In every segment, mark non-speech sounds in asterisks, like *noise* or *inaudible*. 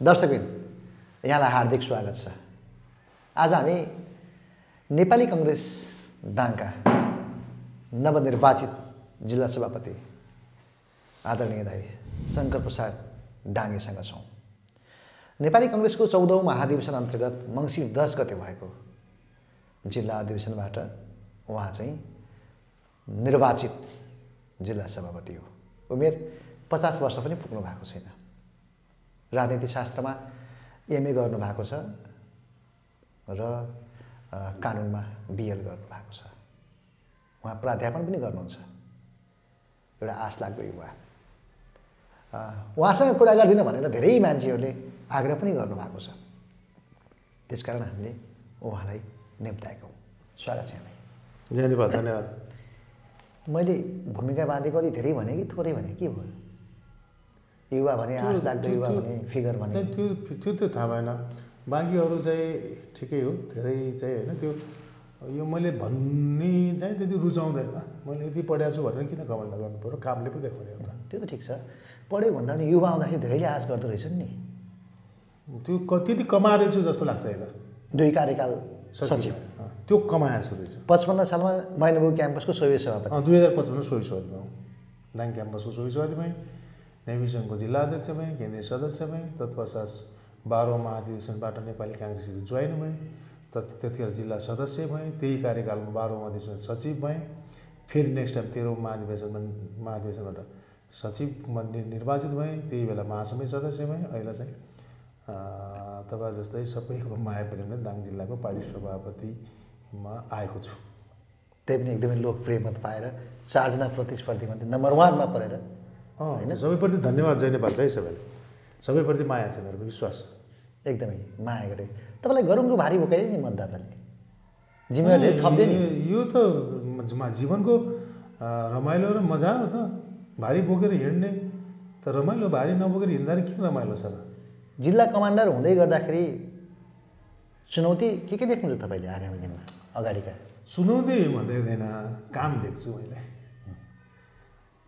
दर्शकबिन यहाँलाई हार्दिक स्वागत छ। आज हामी नेपाली कङ्ग्रेस दाङका नवनिर्वाचित जिल्ला सभापति आदरणीय दाई शङ्कर प्रसाद डाङ्गेसँग छौँ। नेपाली कङ्ग्रेसको चौधौँ महाधिवेशन अन्तर्गत मङ्सिर दस गते भएको जिल्ला अधिवेशनबाट उहाँ चाहिँ निर्वाचित जिल्ला सभापति हो। उमेर पचास वर्ष पनि पुग्नु भएको छैन। राजनीति शास्त्रमा एमए गर्नुभएको छ र कानुनमा बिएल गर्नुभएको छ। उहाँ प्राध्यापन पनि गर्नुहुन्छ। एउटा आश लाग्दो युवा। उहाँसँग कुरा गर्दिनँ भनेर धेरै मान्छेहरूले आग्रह पनि गर्नुभएको छ। त्यसकारण हामीले उहाँलाई निम्ताएका स्वागत छ यहाँलाई। धन्यवाद धन्यवाद। मैले भूमिका बाँधेको अलिक धेरै भने कि थोरै भने के भयो? युवा भने आश लाग्दो युवा भने फिगर भने। त्यो त्यो त्यो थाहा भएन। बाँकी अरू चाहिँ ठिकै हो धेरै चाहिँ होइन। त्यो यो मैले भन्ने चाहिँ त्यति रुचाउँदैन। मैले यति पढाएको छु भनेर किन कमेन्ट गर्नु पऱ्यो कामले पो देखाउने हो त। त्यो त ठिक छ। पढ्यो भन्दा पनि युवा आउँदाखेरि धेरैले आश गर्दो रहेछन् नि। त्यो क त्यति कमाएको छु जस्तो लाग्छ होइन दुई कार्यकाल सचिव। त्यो कमाएको छु रहेछु। पचपन्न सालमा मैनबु क्याम्पसको सोभि सभापति। दुई हजार पचपन्न सोही सभापतिमा हुँ दाङ क्याम्पसको सोही सभापति भएँ। नेभी सङ्घको जिल्ला अध्यक्ष भएँ केन्द्रीय सदस्य भएँ तत्पश्चात बाह्रौँ महाधिवेशनबाट नेपाली काङ्ग्रेससित जोइन भएँ तत् त्यतिखेर जिल्ला सदस्य भएँ त्यही कार्यकालमा बाह्रौँ महाधिवेशन सचिव भएँ फेरि नेक्स्ट टाइम तेह्रौँ महाधिवेशनमा महाधिवेशनबाट सचिवमा नि- निर्वाचित भएँ त्यही बेला महासमिति सदस्य भएँ अहिले चाहिँ तपाईँ जस्तै सबैको माया प्रेमले दाङ जिल्लाको पार्टी सभापतिमा आएको छु। त्यही पनि एकदमै लोकप्रिय मत पाएर चारजना प्रतिस्पर्धीमध्ये नम्बर वानमा परेर होइन? सबैप्रति धन्यवाद जय नेपाल है सबैले सबैप्रति माया छ मेरो विश्वास एकदमै माया गरे। तपाईँलाई गरुङको भारी बोकाइ नि मतदाताले जिम्मेवारी धेरै थप्दियो नि। यो त जीवनको रमाइलो र मजा हो त। भारी बोकेर हिँड्ने। त रमाइलो भारी नबोकेर हिँड्दाखेरि के रमाइलो छ र? जिल्ला कमान्डर हुँदै गर्दाखेरि चुनौती के के देख्नुहुन्छ तपाईँले आगामी दिनमा? अगाडिका। चुनौती म देख्दैन काम देख्छु मैले।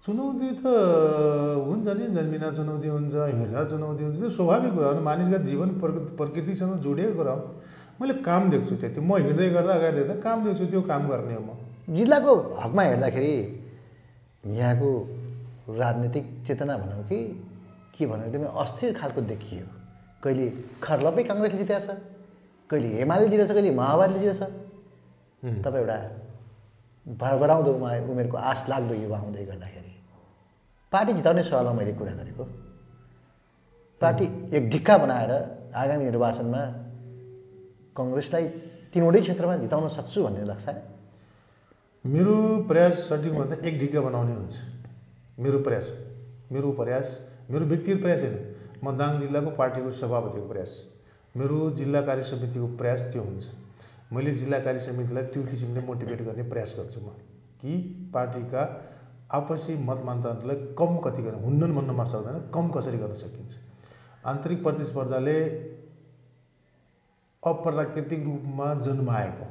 चुनौती त हुन्छ नि जन्मिँदा चुनौती हुन्छ हिँड्दा चुनौती हुन्छ त्यो स्वाभाविक कुरा हो। मानिसका जीवन प्रकृति प्रकृतिसँग जोडिएको कुरा हो। मैले काम देख्छु त्यति। म हिँड्दै गर्दा अगाडि देख्दा काम देख्छु त्यो काम गर्ने हो म। जिल्लाको हकमा हेर्दाखेरि यहाँको राजनीतिक चेतना भनौँ कि के भनौँ एकदमै अस्थिर खालको देखियो। कहिले खर्लपै काङ्ग्रेसले जितेको छ कहिले एमाले जितेछ कहिले माओवादीले जितेछ। तपाईँ एउटा भरभराउँदो उमा उमेरको आश लाग्दो युवा हुँदै गर्दाखेरि। पार्टी जिताउने सवालमा मैले कुरा गरेको। पार्टी एक ढिक्का बनाएर आगामी निर्वाचनमा कङ्ग्रेसलाई तिनवटै क्षेत्रमा जिताउन सक्छु भन्ने लाग्छ। मेरो प्रयास सठिक भन्दा एक ढिक्का बनाउने हुन्छ। मेरो प्रयास मेरो प्रयास मेरो व्यक्तिगत प्रयास होइन म दाङ जिल्लाको पार्टीको सभापतिको प्रयास। मेरो जिल्ला कार्य समितिको प्रयास त्यो हुन्छ। मैले जिल्ला कार्य समितिलाई त्यो किसिमले मोटिभेट गर्ने प्रयास गर्छु म कि पार्टीका आपसी मतमान्तरलाई कम कति गर्न हुन्नन् भन्न मन सक्दैन कम कसरी गर्न सकिन्छ? आन्तरिक प्रतिस्पर्धाले अप्राकृतिक रूपमा जन्माएको।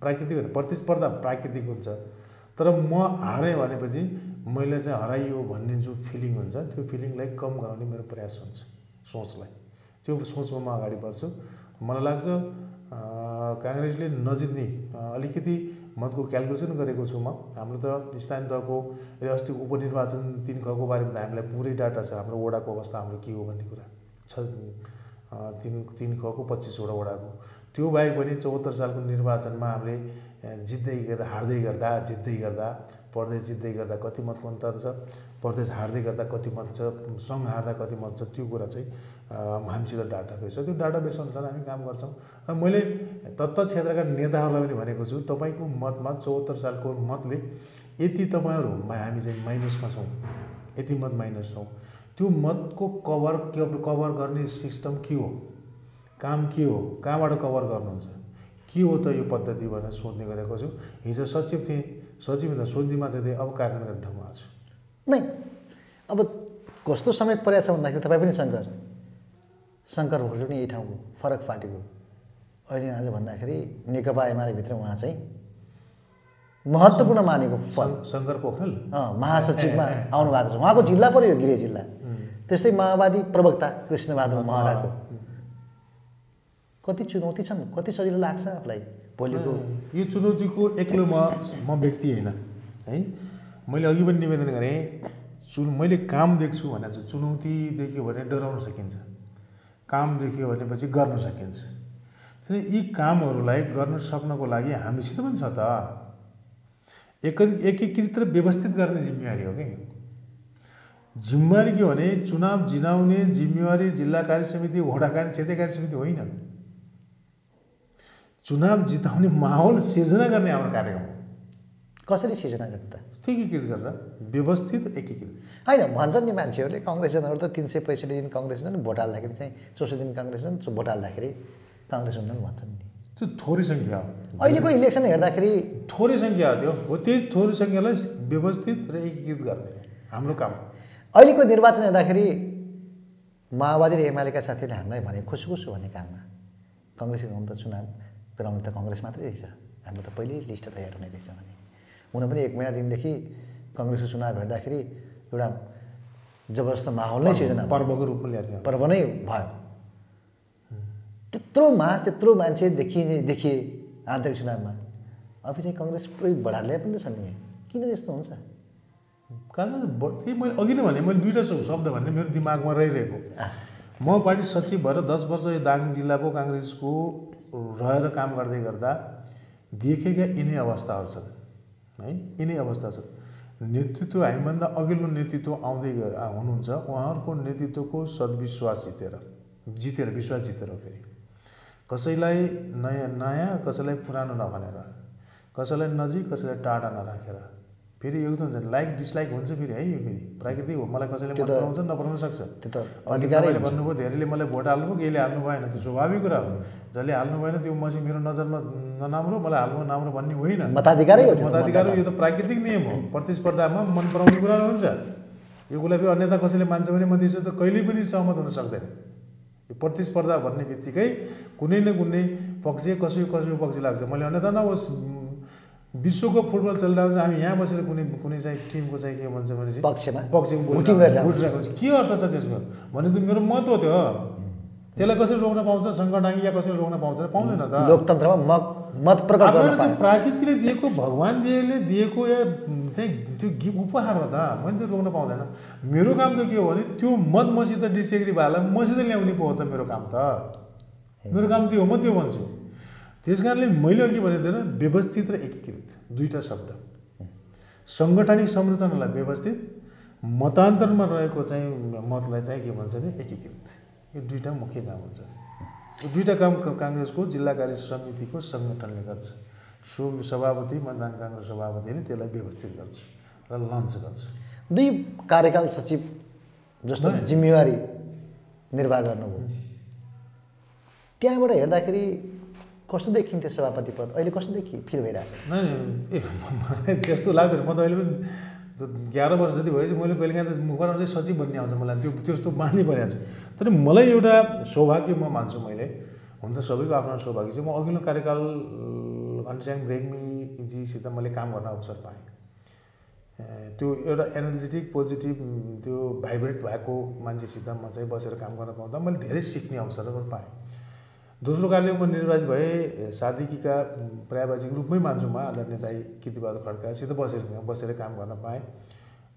प्राकृतिक होइन प्रतिस्पर्धा प्राकृतिक हुन्छ। तर म हारेँ भनेपछि मैले चाहिँ हराइयो भन्ने जो फिलिङ हुन्छ त्यो फिलिङलाई कम गराउने मेरो प्रयास हुन्छ सोचलाई। त्यो सोचमा म अगाडि बढ्छु। मलाई लाग्छ काङ्ग्रेसले नजित्ने अलिकति मतको क्यालकुलेसन गरेको छु म। हाम्रो त स्थानीय तहको अस्ति उपनिर्वाचन तिन खको बारेमा त हामीलाई पुरै डाटा छ। हाम्रो वडाको अवस्था हाम्रो के हो भन्ने कुरा। छ तिन तिन खको पच्चिसवटा वडाको। त्यो बाहेक पनि चौहत्तर सालको निर्वाचनमा हामीले जित्दै गर्दा हार्दै गर्दा जित्दै गर्दा प्रदेश जित्दै गर्दा कति मतको अन्तर छ प्रदेश हार्दै गर्दा कति मत छ सङ्घ हार्दा कति मत छ त्यो कुरा चाहिँ हामीसित डाटा बेस छ। त्यो डाटा बेस अनुसार हामी काम गर्छौँ। र मैले तत्त क्षेत्रका नेताहरूलाई पनि भनेको छु तपाईँको मतमा चौहत्तर सालको मतले यति तपाईँहरू मा- हामी चाहिँ माइनसमा छौँ। यति मत माइनस छौँ। त्यो मतको कभर कभर गर्ने सिस्टम के हो? काम के हो? कहाँबाट कभर गर्नुहुन्छ? के हो त यो पद्धति भनेर सोध्ने गरेको छु। हिजो सचिव थिएँ। सचिव भन्दा सोध्ने मात्रै थिएँ अब कार्यान्वयन गर्ने ठाउँमा आएको छु। नै। अब कस्तो समय परेको छ भन्दाखेरि तपाईँ पनि शङ्कर शङ्कर भोटे पनि यही ठाउँको फरक पार्टीको अहिले आज भन्दाखेरि नेकपा एमालेभित्र उहाँ चाहिँ महत्त्वपूर्ण मानेको पद। शङ्कर पोखरेल? महासचिवमा आउनु भएको छ। उहाँको जिल्ला पऱ्यो यो गिरे जिल्ला। त्यस्तै माओवादी प्रवक्ता कृष्णबहादुर महराको। कति चुनौती छन् कति सजिलो लाग्छ आफूलाई? भोलिको यो चुनौतीको एक्लो म म व्यक्ति होइन है? मैले अघि पनि निवेदन गरेँ चु मैले काम देख्छु भने चाहिँ चुनौती देख्यो भने डराउन सकिन्छ। काम देख्यो भनेपछि गर्न सकिन्छ। त्यसै यी कामहरूलाई गर्न सक्नको लागि हामीसित पनि छ त। एक एकीकृत र व्यवस्थित गर्ने जिम्मेवारी हो कि? जिम्मेवारी के भने चुनाव जिनाउने जिम्मेवारी जिल्ला कार्य समिति वडा कार्य क्षेत्रीय कार्य समिति होइन। चुनाव जिताउने माहौल सिर्जना गर्ने हाम्रो कार्यक्रम हो। कसरी सिर्जना गर्ने त? एकीकृत गरेर व्यवस्थित एकीकृत। होइन भन्छन् नि मान्छेहरूले कङ्ग्रेसजनहरू त तिन सय पैँसठी दिन कङ्ग्रेस हुन्छन् भोट हाल्दाखेरि चाहिँ चौसठी दिन कङ्ग्रेस हुन्छन् भोट हाल्दाखेरि काङ्ग्रेस हुन्छन् भन्छन् नि। त्यो थोरै सङ्ख्या हो। अहिलेको इलेक्सन हेर्दाखेरि थोरै सङ्ख्या हो त्यो। हो त्यही थोरै सङ्ख्यालाई व्यवस्थित र एकीकृत गर्ने हाम्रो काम अहिलेको निर्वाचन हेर्दाखेरि माओवादी र एमालेका साथीहरूले हामीलाई भने खुसखुस भन्ने काममा कङ्ग्रेसको गाउँ त चुनाव। गराउने त कङ्ग्रेस मात्रै रहेछ। हाम्रो त पहिल्यै लिस्ट तयार हुने रहेछ भने। हुन पनि एक महिना दिनदेखि कङ्ग्रेसको चुनाव हेर्दाखेरि एउटा जबरजस्त माहौल नै सिर्जना। पर्वको रूपमा ल्याएको पर्व नै भयो। त्यत्रो मास त्यत्रो मान्छे देखिए देखिए आन्तरिक चुनावमा। अब चाहिँ कङ्ग्रेस पुरै बढाएर पनि त छ नि। किन त्यस्तो हुन्छ? त्यही मैले अघि नै भने मैले दुइटा शब्द भन्ने मेरो दिमागमा रहिरहेको। म पार्टी सचिव भएर दस वर्ष यो दार्जिलिङ जिल्लाको काङ्ग्रेसको रहेर काम गर्दै गर्दा देखेका यिनै अवस्थाहरू छन् है? यिनै अवस्था छन्। नेतृत्व हामीभन्दा अघिल्लो नेतृत्व आउँदै हुनुहुन्छ। उहाँहरूको नेतृत्वको सद्विश्वास जितेर जितेर विश्वास जितेर फेरि। कसैलाई नयाँ नयाँ कसैलाई पुरानो नभनेर कसैलाई नजिक कसैलाई टाढा नराखेर फेरि एउटा हुन्छ लाइक डिसलाइक हुन्छ फेरि है यो फेरि। प्राकृतिक हो मलाई कसैले मन त- पराउँछ नपराउन सक्छ। त तपाईँले। भन्नुभयो धेरैले मलाई भोट हाल्नुभयो केहीले हाल्नु भएन त्यो स्वाभाविक कुरा हो। जसले हाल्नु भएन त्यो मसी मेरो नजरमा नराम्रो मलाई हाल्नु राम्रो भन्ने होइन। मताधिकारै हो त, मताधिकार। यो त प्राकृतिक नियम हो। प्रतिस्पर्धामा मन पराउने कुरा हुन्छ। यो कुरा फेरि अन्यथा कसैले मान्छ भने म त्यसो त कहिल्यै पनि सहमत हुन सक्दैन। यो प्रतिस्पर्धा भन्ने बित्तिकै कुनै न कुनै पक्ष कसैको कसैको पक्ष लाग्छ। मैले अन्यथा नहोस् विश्वको फुटबल चलिरहेको छ हामी यहाँ बसेर कुनै कुनै चाहिँ टिमको चाहिँ के भन्छ भने पक्षमा। पक्षमा भोटिङ गरेर। आउँछ। भोटिरहेको छ के अर्थ छ त्यसको? भने त मेरो मत हो त्यो। त्यसलाई कसरी रोक्न पाउँछ? सङ्गडाङ्गी या कसरी रोक्न पाउँछ? पाउँदैन त। लोकतन्त्रमा मत मत प्रकट गर्न प्राकृतिकले दिएको भगवान् दिएले दिएको या चाहिँ त्यो उपहार हो त। मैले त्यो रोक्न पाउँदैन। मेरो काम त के हो भने त्यो मत मसित डिसेग्री भएलाई मसित ल्याउने पो हो त मेरो काम त। मेरो काम त्यो हो म त्यो भन्छु। त्यस कारणले मैले अघि थिएन व्यवस्थित र एकीकृत दुईवटा शब्द। सङ्गठनिक संरचनालाई व्यवस्थित मतान्तरमा रहेको चाहिँ मतलाई चाहिँ के भन्छ भने एकीकृत। यो दुईवटा मुख्य काम हुन्छ। यो दुईवटा काम काङ्ग्रेसको जिल्ला कार्य समितिको सङ्गठनले गर्छ। सो सभापति मतदान काङ्ग्रेस सभापतिले त्यसलाई व्यवस्थित गर्छ र लन्च गर्छ। दुई कार्यकाल सचिव जस्तो। जिम्मेवारी निर्वाह गर्नुभयो। त्यहाँबाट हेर्दाखेरि कस्तो देखिन्थ्यो सभापति पद अहिले कस्तो देखि फिल भइरहेछ? ए त्यस्तो लाग्दैन। म त अहिले पनि एघार वर्ष जति भएपछि मैले कहिलेकाहीँ त मुखबाट चाहिँ सचिव भन्ने आउँछ मलाई। त्यो त्यस्तो बानी परेको छ तर मलाई एउटा सौभाग्य म मान्छु मैले। हुन त सबैको आफ्नो सौभाग्य छ। म अघिल्लो कार्यकाल घनश्याम रेग्मीजीसित मैले काम गर्न अवसर पाएँ। त्यो एउटा एनर्जेटिक पोजिटिभ त्यो भाइब्रेट भएको मान्छेसित म चाहिँ बसेर काम गर्न पाउँदा मैले धेरै सिक्ने अवसरहरू पाएँ। दोस्रो कार्यले म निर्वाचित भए सादिकीका पर्यावाचिक रूपमै मान्छु म आदरणीय दाई कृतिबहादुर खड्कासित बसेर बसेर काम गर्न पाएँ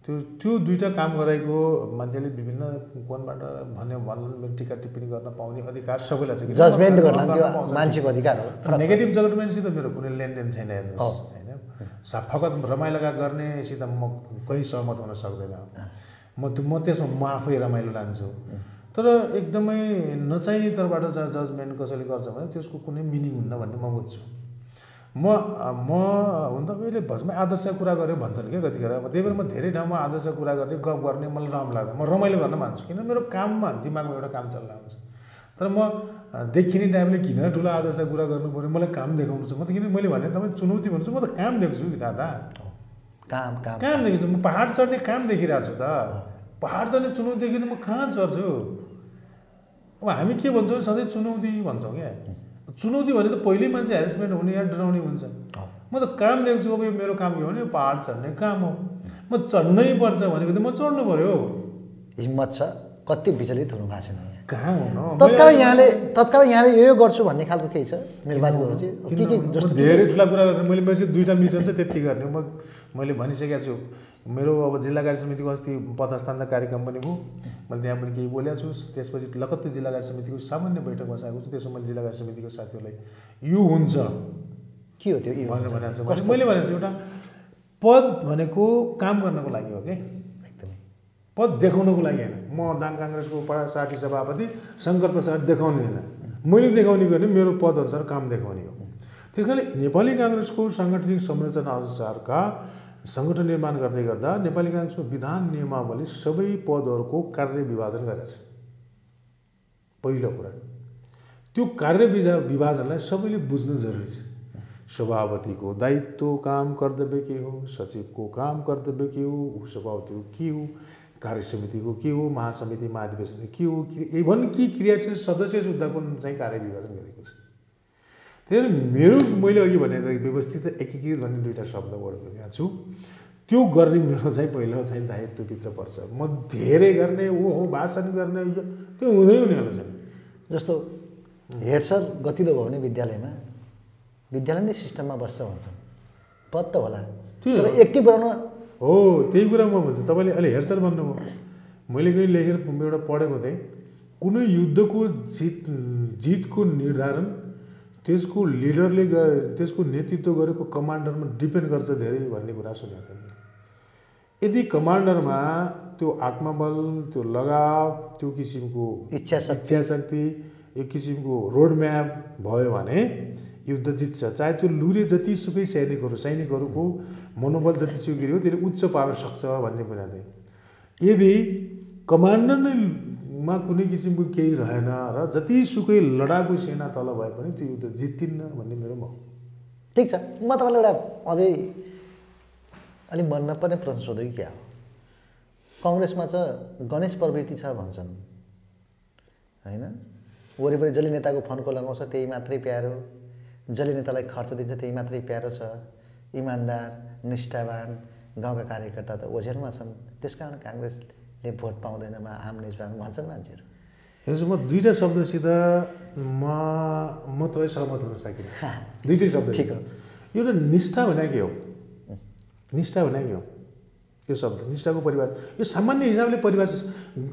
त्यो त्यो दुईवटा काम गराएको मान्छेले विभिन्न कोणबाट भन्यो भन्नु मेरो टिका टिप्पणी गर्न पाउने अधिकार सबैलाई छ किन? जजमेन्ट गर्न त्यो पाउँछ। मान्छेको अधिकार हो तर नेगेटिभ जजमेन्टसित मेरो कुनै लेनदेन छैन। हेर्नुहोस् होइन फकत रमाइलोका गर्नेसित म कहीँ सहमत हुन सक्दैन म म त्यसमा म आफै रमाइलो लान्छु तर एकदमै नचाहिने तर्फबाट ज जजमेन्ट कसैले गर्छ भने त्यसको कुनै मिनिङ हुन्न भन्ने म बुझ्छु। म म हुन त मैले भजमा आदर्श कुरा गरेँ भन्छन् क्या कतिखेर। अब त्यही भएर म धेरै ठाउँमा आदर्श कुरा गर्ने गफ गर्ने मलाई राम्रो लाग्दैन म रमाइलो गर्न मान्छु किन मेरो काममा दिमागमा एउटा काम चलिरहेको हुन्छ तर म देखिने टाइमले किन ठुलो आदर्श कुरा गर्नु पऱ्यो? मलाई काम देखाउनु छ। म त किन मैले भने तपाईँ चुनौती भन्छु म त काम देख्छु कि दादा? काम काम। काम देख्छु। म पहाड चढ्ने काम देखिरहेको छु त। पहाड चढ्ने चुनौती देखिन म कहाँ चढ्छु? अब हामी के भन्छौँ भने सधैँ चुनौती भन्छौँ क्या। चुनौती भने त पहिल्यै मान्छे हेरेसमेन्ट हुने या डराउने हुन्छ। म त काम देख्छु अब यो मेरो काम के हो भने यो पहाड चढ्ने काम हो। म चढ्नै पर्छ भनेपछि त म चढ्नु पऱ्यो हिम्मत छ कति विचलित हुनु भएको छैन। कहाँ तत्काल यहाँले तत्काल यहाँले यो यो गर्छु भन्ने खालको केही छ निर्वाचित भएपछि के के जस्तो धेरै ठुला कुरा गरेर मैले मैले दुईवटा मिसन चाहिँ त्यति गर्ने म मैले भनिसकेको छु। मेरो अब जिल्ला कार्य समितिको अस्ति पदस्थान कार्यक्रम पनि भयो। मैले त्यहाँ पनि केही बोलेको छु। त्यसपछि लगत्तै जिल्ला कार्य समितिको सामान्य बैठक बसाएको छु। त्यसमा मैले जिल्ला कार्य समितिको साथीहरूलाई यो हुन्छ के हो त्यो? भनेर भनेको छु? मैले भनेको छु एउटा पद भनेको काम गर्नको लागि हो कि? पद देखाउनको लागि होइन। म दाङ काङ्ग्रेसको पार्टी सभापति शङ्कर प्रसाद देखाउने होइन। मैले देखाउने गर्ने मेरो पदअनुसार काम देखाउने हो। त्यस कारणले नेपाली काङ्ग्रेसको साङ्गठनिक संरचना अनुसारका सङ्गठन निर्माण गर्दै गर्दा नेपाली काङ्ग्रेसको विधान नियमावली सबै पदहरूको कार्य विभाजन गरेको पहिलो कुरा। त्यो कार्य विभाजनलाई सबैले बुझ्नु जरुरी छ। सभापतिको दायित्व काम कर्तव्य के हो सचिवको काम कर्तव्य के हो उपसभापतिको के हो? कार्य समितिको के हो महासमिति महाधिवेशनको के हो इभन कि क्रियाशील सदस्य सुद्धाको चाहिँ कार्य विभाजन गरेको छ। त्यही भएर मेरो मैले अघि भने व्यवस्थित र एकीकृत भन्ने दुईवटा शब्द वर्ड यहाँ छु। त्यो गर्ने मेरो चाहिँ पहिलो चाहिँ दायित्वभित्र पर्छ। म धेरै गर्ने ऊ हो भाषण गर्ने त्यो हुँदै हुनेवाला छैन जस्तो हेड सर गतिलो भयो भने विद्यालयमा विद्यालय नै सिस्टममा बस्छ भन्छन्। पद त होला। त्यो तर एक्टिभ बनाउन हो त्यही कुरा म भन्छु तपाईँले अहिले हेरसर भन्नुभयो मैले कहीँ लेखेर एउटा पढेको थिएँ कुनै युद्धको जित जितको निर्धारण त्यसको लिडरले त्यसको नेतृत्व गरेको कमान्डरमा डिपेन्ड गर्छ धेरै भन्ने कुरा सुनेको थिएँ। यदि कमान्डरमा त्यो आत्मबल त्यो लगाव त्यो किसिमको इच्छा शक्ति इच्छा शक्ति एक किसिमको रोड म्याप भयो भने युद्ध जित्छ। चाहे त्यो लुरे जतिसुकै सैनिकहरू सैनिकहरूको मनोबल जतिसुकै हो त्यसले उच्च पार्न सक्छ भन्ने थिएँ यदि कमान्डर नै मा कुनै किसिमको केही रहेन र जतिसुकै लडाकु सेना तल भए पनि त्यो युद्ध जित्तिन्न भन्ने मेरो म ठिक छ। म तपाईँलाई एउटा अझै अलिक मन नपर्ने प्रश्न सोधेँ कि क्या हो? कङ्ग्रेसमा छ गणेश प्रवृत्ति छ भन्छन्। होइन? वरिपरि जसले नेताको फन्को लगाउँछ त्यही मात्रै प्यारो। जसले नेतालाई खर्च दिन्छ त्यही मात्रै प्यारो छ। इमान्दार निष्ठावान गाउँका कार्यकर्ता त ओझेलमा छन्। त्यस कारण काङ्ग्रेसले भोट पाउँदैन मा आम निजवान भन्छन् मान्छेहरू। हेर्नुहोस् म दुईवटा शब्दसित म म तपाईँ सहमत हुन सकिनँ। दुइटै शब्द। ठिक हो। एउटा निष्ठा भने के हो? निष्ठा भने के हो? यो शब्द निष्ठाको परिभाषा। यो सामान्य हिसाबले परिभाषा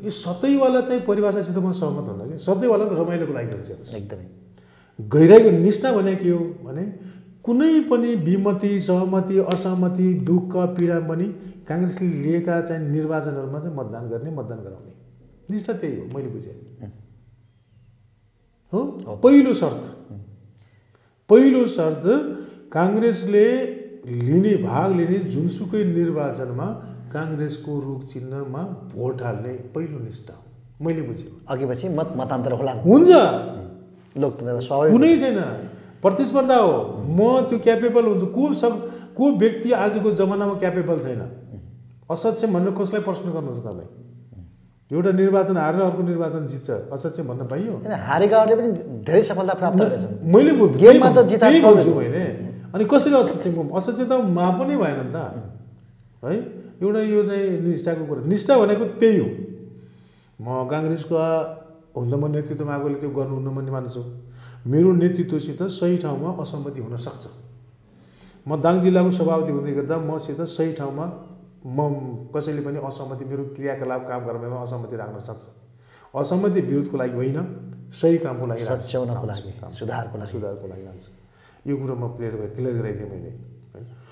यो सतैवाला चाहिँ परिभाषासित म सहमत हुन्न कि? सतैवाला त रमाइलोको लागि हुन्छ। एकदमै। गहिराइको निष्ठा भने के हो भने कुनै पनि विमति सहमति असहमति दुःख पीडा पनि काङ्ग्रेसले लिएका चाहिँ निर्वाचनहरूमा चाहिँ मतदान गर्ने मतदान गराउने। निष्ठा त्यही हो मैले बुझेँ। हो? पहिलो शर्त। पहिलो शर्त काङ्ग्रेसले लिने भाग लिने जुनसुकै निर्वाचनमा काङ्ग्रेसको रुख चिन्हमा भोट हाल्ने पहिलो निष्ठा हो। मैले बुझेँ। अघि पछि मत मतान्तर होला। हुन्छ। लोकतन्त्र स्वाभाविक कुनै छैन। प्रतिस्पर्धा हो। म त्यो क्यापेबल हुन्छु। को सब को व्यक्ति आजको जमानामा क्यापेबल छैन? असक्षम भनेर कसलाई प्रश्न गर्नुहुन्छ तपाईँ। एउटा निर्वाचन हारेर अर्को निर्वाचन जित्छ। असक्षम भन्न पाइयो? हारेकाहरूले पनि धेरै सफलता प्राप्त गरेछन्। मैले गेममा त भन्छु। मैले? अनि कसरी असक्षम असक्षम त मा पनि भएन नि त। है? एउटा यो चाहिँ निष्ठाको कुरा। निष्ठा भनेको त्यही हो। म काङ्ग्रेसको हुन त म नेतृत्वमा आएकोले त्यो गर्नुहुन्न भन्ने मान्छु मेरो नेतृत्वसित सही ठाउँमा असहमति हुन सक्छ म दाङ जिल्लाको सभापति हुँदै गर्दा मसित सही ठाउँमा म कसैले पनि असहमति मेरो क्रियाकलाप काम गर्नमा असहमति राख्न सक्छ असहमति विरोधको लागि होइन सही कामको लागि। सच्याउनको लागि। सुधारको लागि। सुधारको लागि राख्छ यो कुरो म क्लियर क्लियर गराइदिएँ मैले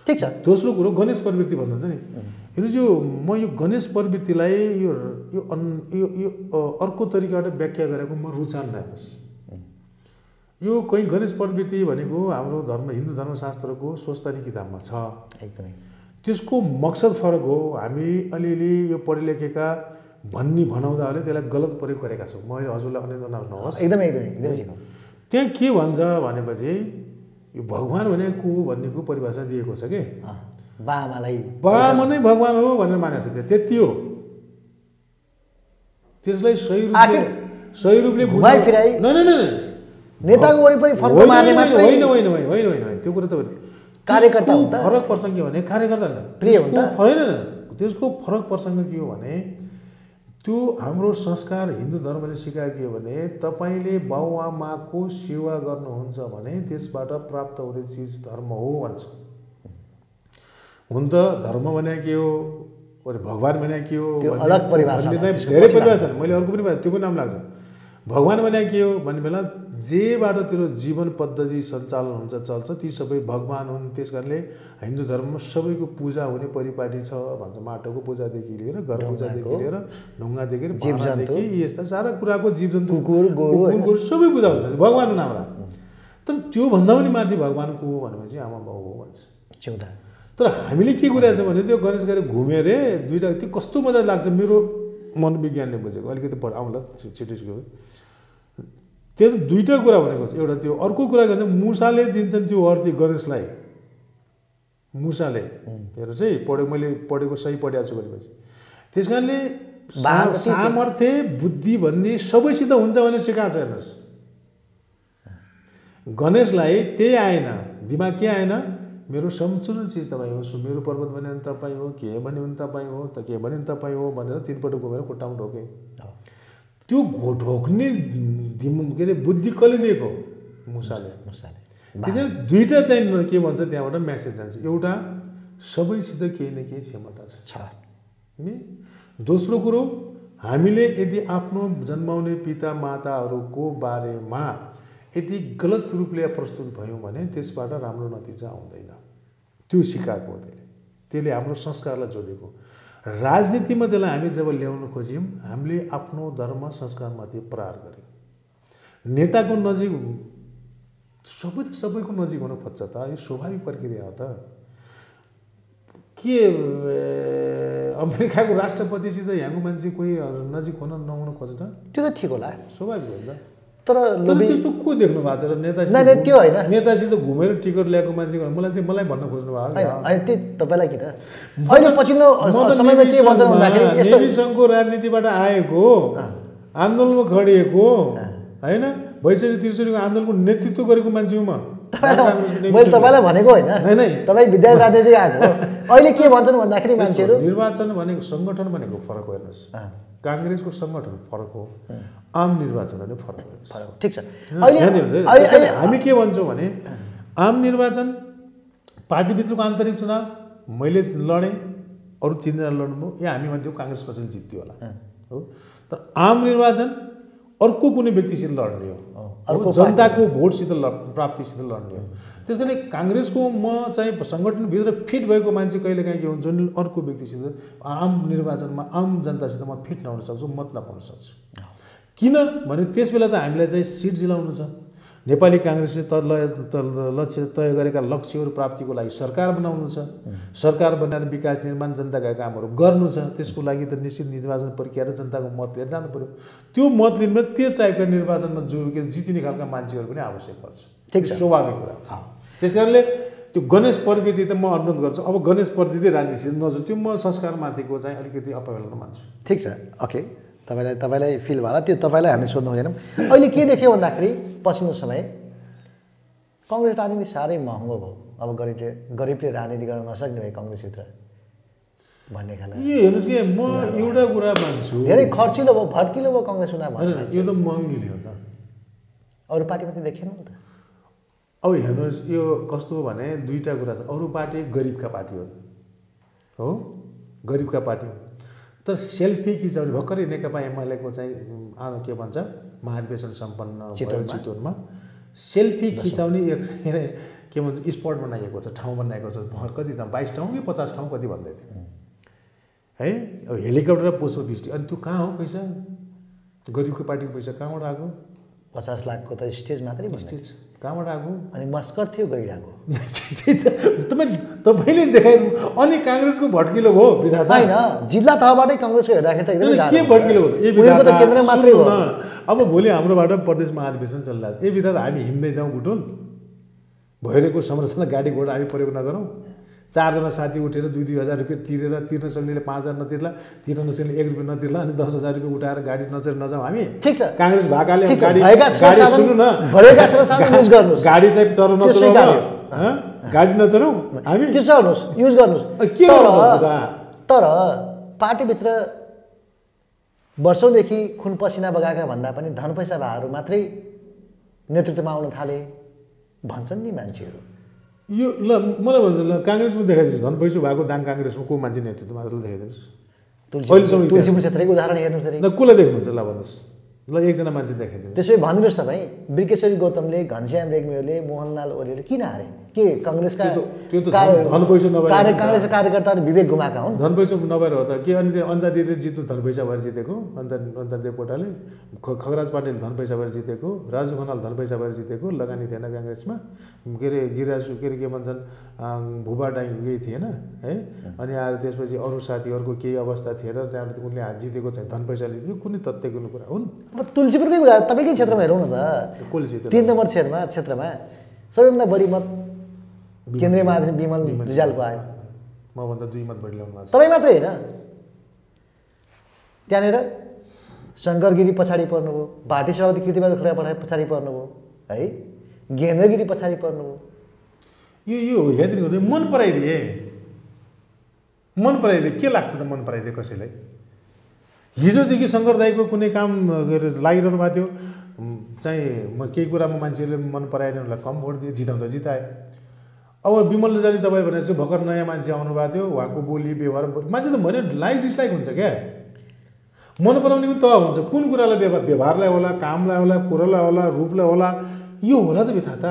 ठिक छ। दोस्रो कुरो गणेश प्रवृत्ति भन्नुहुन्छ नि। हेर्नुहोस् यो म यो गणेश प्रवृत्तिलाई यो यो अन यो यो अर्को तरिकाबाट व्याख्या गरेको म रुचान्न हेर्नुहोस् यो कहीँ गणेश प्रवृत्ति भनेको हाम्रो धर्म हिन्दू धर्मशास्त्रको स्वस्तानी किताबमा छ। एकदमै। त्यसको मकसद फरक हो हामी अलिअलि यो पढे लेखेका भन्ने भनाउँदाहरूले त्यसलाई गलत प्रयोग गरेका छौँ। मैले हजुरलाई अन्य नहोस् एकदमै एकदमै एकदमै त्यहाँ के भन्छ भनेपछि यो भगवान् भने को हो भन्नेको परिभाषा दिएको छ कि? अँ, बाआमालाई बामा नै भगवान् हो भनेर मानेको छ त्यति हो। त्यसलाई सही रूपले सही रूपले। नेताको वरिपरि मार्ने होइन, मात्रै होइन होइन होइन होइन होइन होइन त्यो कुरा त होइन। कार्यकर्ता? फरक पर्छ के भने कार्यकर्ता होइन। त्यसको फरक प्रसङ्ग के हो भने त्यो हाम्रो संस्कार हिन्दू धर्मले सिकाएको के भने तपाईँले बाउआमाको सेवा गर्नुहुन्छ भने त्यसबाट प्राप्त हुने चिज धर्म हो भन्छ। हुन त धर्म भने के हो अरे भगवान् भने के हो धेरै परिभाषा। छन् मैले अर्को पनि त्यो पनि नाम लाग्छ। भगवान् भने के हो? भन्ने बेला जेबाट तेरो जीवन पद्धति सञ्चालन हुन्छ चल्छ ती सबै भगवान् हुन्। त्यस कारणले हिन्दू धर्ममा सबैको पूजा हुने परिपाटी छ। भन्छ माटोको पूजादेखि लिएर घर पूजादेखि लिएर ढुङ्गादेखि लिएर यस्ता सारा कुराको जीवजन्तु। गोरु, सबै पूजा हुन्छ। भगवान् हुन् हाम्रा तर त्योभन्दा पनि माथि भगवान् को हो भनेपछि आमा बाउ हो भन्छ। तर हामीले के कुरा छ भने त्यो गणेश गरी घुमेर दुइटा त्यो कस्तो मजा लाग्छ मेरो मनोविज्ञानले बुझेको अलिकति पढ आउँला छिटिसक्यो त्यो दुइटा कुरा भनेको छ। एउटा त्यो अर्को कुरा गर्ने मुसाले दिन्छन् त्यो अर्थी गणेशलाई। मुसाले। हेर्नुहोस् है पढेको मैले पढेको सही पढाएको छु भनेपछि। त्यस कारणले सामर्थ्य बुद्धि भन्ने सबैसित हुन्छ भने सिकाएको छ हेर्नुहोस्। गणेशलाई त्यही आएन। दिमाग के आएन? मेरो सम्पूर्ण चिज तपाईँ हो सुमेरु पर्वत भन्यो भने तपाईँ हो के भन्यो भने तपाईँ हो त के भन्यो भने तपाईँ हो भनेर तिनपल्ट घुमेर खुट्टामा ढोके। त्यो घो ढोक्ने दिम के अरे बुद्धि कसले दिएको? मुसाले। मुसाले। त्यसरी दुईवटा त्यहाँनिर के भन्छ त्यहाँबाट म्यासेज जान्छ। एउटा सबैसित केही न केही क्षमता छ। छ। नि? दोस्रो कुरो हामीले यदि आफ्नो जन्माउने पिता माताहरूको बारेमा यदि गलत रूपले प्रस्तुत भयौँ भने त्यसबाट राम्रो नतिजा आउँदैन। त्यो सिकाएको हो त्यसले। त्यसले हाम्रो संस्कारलाई जोडेको। राजनीतिमा त्यसलाई हामी जब ल्याउन खोज्यौँ हामीले आफ्नो धर्म संस्कारमाथि प्रहार गऱ्यौँ। नेताको नजिक सबै त सबैको नजिक हुन खोज्छ त। यो स्वाभाविक प्रक्रिया हो त। के अमेरिकाको राष्ट्रपतिसित यहाँको मान्छे कोही नजिक हुन नहुन खोज्छ त्यो त ठिक होला। स्वाभाविक हो नि त। तर लोभी त्यस्तो को देख्नु भएको छ र नेतासित त्यो होइन। नेतासित घुमेर टिकट ल्याएको मान्छे मलाई त्यो मलाई भन्न खोज्नु भएको होइन त्यही तपाईँलाई किन अहिले पछिल्लो समयमा के भन्छन् भन्दाखेरि यस्तो सङ्घको राजनीतिबाट आएको आन्दोलनमा खडिएको होइन? बैसठी त्रिसठीको आन्दोलनको नेतृत्व गरेको मान्छे हो म। मैले। तपाईँलाई भनेको होइन। तपाईँ विद्यार्थी राजनीति आएको अहिले के भन्छन् भन्दाखेरि मान्छेहरू? निर्वाचन भनेको सङ्गठन भनेको फरक हेर्नुहोस्। काङ्ग्रेसको सङ्गठन फरक हो आम निर्वाचन भने फरक हो। ठिक छ। हामी के भन्छौँ भने आम निर्वाचन पार्टीभित्रको आन्तरिक चुनाव मैले लडेँ अरू तिनजना लड्नुभयो या हामी भन्थ्यौँ काङ्ग्रेस कसैले जित्यो होला। हो। तर आम निर्वाचन अर्को कुनै व्यक्तिसित लड्ने हो, अर्को जनताको भोटसित ल- प्राप्तिसित लड्ने हो। त्यस कारण काङ्ग्रेसको म चाहिँ सङ्गठनभित्र फिट भएको मान्छे कहिले काहीँ के हुन्छ जुन अर्को व्यक्तिसित आम निर्वाचनमा आम जनतासित म फिट नहुन सक्छु मत नपाउन सक्छु किन? भने त्यस बेला त हामीलाई चाहिँ सिट जिलाउनु छ। नेपाली काङ्ग्रेसले त लक्ष्य तय गरेका लक्ष्यहरू प्राप्तिको लागि सरकार बनाउनु छ। सरकार बनाएर विकास निर्माण जनताका कामहरू गर्नु छ। त्यसको लागि त निश्चित निर्वाचन प्रक्रिया र जनताको मत लिएर जानु पऱ्यो त्यो मत लिनुमा त्यस टाइपका निर्वाचनमा जो के जितिने खालका मान्छेहरू पनि आवश्यक पर्छ। ठिक। स्वाभाविक कुरा। त्यस कारणले त्यो गणेश प्रवृत्ति त म अनुरोध गर्छु। अब गणेश प्रवृत्ति राजनीतिसित नजाउँ त्यो म संस्कारमाथिको चाहिँ अलिकति अपहेलना मान्छु ठिक छ। ओके। तपाईँलाई तपाईँलाई फिल भयो होला त्यो तपाईँलाई हामीले सोध्नु हुँदैनौँ। अहिले के देख्यो भन्दाखेरि पछिल्लो समय कङ्ग्रेस राजनीति साह्रै महँगो भयो। अब गरिबले गरिबले राजनीति गर्न नसक्ने भयो कङ्ग्रेसभित्र भन्ने खाले यो हेर्नुहोस् कि म एउटा कुरा मान्छु। धेरै खर्चिलो भयो भड्किलो भयो कङ्ग्रेस चुनाव यो त महँगिले हो त। अरू पार्टीमा त देखेन नि त। अब हेर्नुहोस् यो कस्तो हो भने दुईवटा कुरा छ। अरू पार्टी गरिबका पार्टी हो। हो? गरिबका पार्टी हो। तर सेल्फी खिचाउने भर्खरै नेकपा एमालेको चाहिँ के भन्छ महाधिवेशन सम्पन्न भयो चितवनमा। सेल्फी खिचाउने एक के भन्छ स्पट बनाइएको छ ठाउँ बनाएको छ। कति ठाउँ? बाइस ठाउँ कि पचास ठाउँ कति भन्दै थियो। है? अब हेलिकप्टर र पुष्पवृष्टि अनि त्यो कहाँ हो पैसा? गरिबको पार्टीको पैसा कहाँबाट आएको? पचास लाखको त स्टेज मात्रै स्टेज। कहाँबाट आएको अनि मस्कर थियो गइरहेको तपाईँ तपाईँले देखाइदिनु अनि काङ्ग्रेसको भड्किलो भयो विधाता। होइन जिल्ला तहबाटै कङ्ग्रेसको हेर्दाखेरि त एकदमै के भड्किलो भयो? त केन्द्र मात्रै हो। अब भोलि हाम्रोबाट प्रदेश महाधिवेशन चलिरहेको ए विधाता हामी हिँड्दै जाउँ गुटुल भइरहेको संरचना गाडी घोडा हामी प्रयोग नगरौँ। चारजना साथी उठेर दुई दुई हजार रुपियाँ तिरेर तिर्न सक्नेले पाँच हजार नतिर्ला तिर्न नसक्नेले एक रुपियाँ नतिर्ला अनि दस हजार रुपियाँ उठाएर गाडी नचेर नजाउँ हामी। ठिक छ। काङ्ग्रेस भएकाले सुन्नु न। गाडी चाहिँ? गाडी हामी त्यो चढ्नुहोस् युज गर्नुहोस्। के? तर पार्टीभित्र वर्षौँदेखि खुन पसिना बगाएका भन्दा पनि धन पैसा भाहरू मात्रै नेतृत्वमा आउन थाले भन्छन् नि मान्छेहरू। यो ल मलाई भन्छ ल काङ्ग्रेसमा देखाइदिनुहोस् धन पैसा भएको दाङ काङ्ग्रेसमा को मान्छे नेतृत्व मात्र देखाइदिनुहोस्। अहिलेसम्म तुलसीपुर क्षेत्रको उदाहरण हेर्नुहोस् ल कसलाई देख्नुहुन्छ? ल भन्नुहोस्। ल एकजना मान्छे देखाइदिनु त्यसो भए भनिदिनुहोस् तपाईँ बिर्केश्वरी गौतमले घनश्याम रेग्मीहरूले मोहनलाल ओलीले किन हारे? के कङ्ग्रेसका त्यो त- धन- पैसा नभएर। काङ्ग्रेसका कार्यकर्ताहरू विवेक गुमाएका हुन्। धन पैसा नभएर हो त। के अनि त्यो अन्ता दिदीले जित्नु धन पैसा भएर जितेको? अन्त अन्त देवकोटाले खगराज पाटिल धन पैसा भएर जितेको? राजु खनाल धन पैसा भएर जितेको? लगानी थिएन काङ्ग्रेसमा? के अरे गिरिराज के अरे के भन्छन्? भुबा डाइ केही थिएन है? अनि आएर त्यसपछि अरू साथीहरूको केही अवस्था थिएन त्यहाँबाट उनले हात जितेको चाहिँ धन पैसाले यो कुनै तथ्यको कुरा हुन्? अब तुलसीपुरकै उदाहरण तपाईँकै क्षेत्रमा हेरौँ न त। कसले जित्यो तिन नम्बर क्षेत्रमा क्षेत्रमा सबैभन्दा बढी मत केन्द्रीय महाधिन विमल रिजालको आयो। मभन्दा दुई मत बढी ल्याउनु भएको छ। तपाईँ मात्रै होइन। त्यहाँनिर शङ्कर गिरी पछाडि पर्नुभयो भाटी सभापति कृतिबहादुर खडा पछाडि पछाडि पर्नुभयो है? गेन्द्र गिरी पछाडि पर्नुभयो। यो यो हेर्ने हो भने मन पराइदिए। मन पराइदिए के लाग्छ त मन पराइदिए कसैलाई? हिजोदेखि शङ्कर दाईको कुनै काम लागिरहनु भएको थियो। चाहिँ म केही कुरामा मान्छेहरूले मन पराएन उनीहरूलाई कम भोट दियो जिताउँदा जिताए। अब विमल जाने तपाईँ भनेर चाहिँ भर्खर नयाँ मान्छे आउनु भएको थियो उहाँको बोली व्यवहार मान्छे त भन्यो लाइक डिसलाइक हुन्छ क्या। मन पराउने पनि तब हुन्छ। कुन कुरालाई व्यवहार व्यवहारलाई होला कामलाई होला कुरोलाई होला रूपलाई होला यो होला त बिथा त।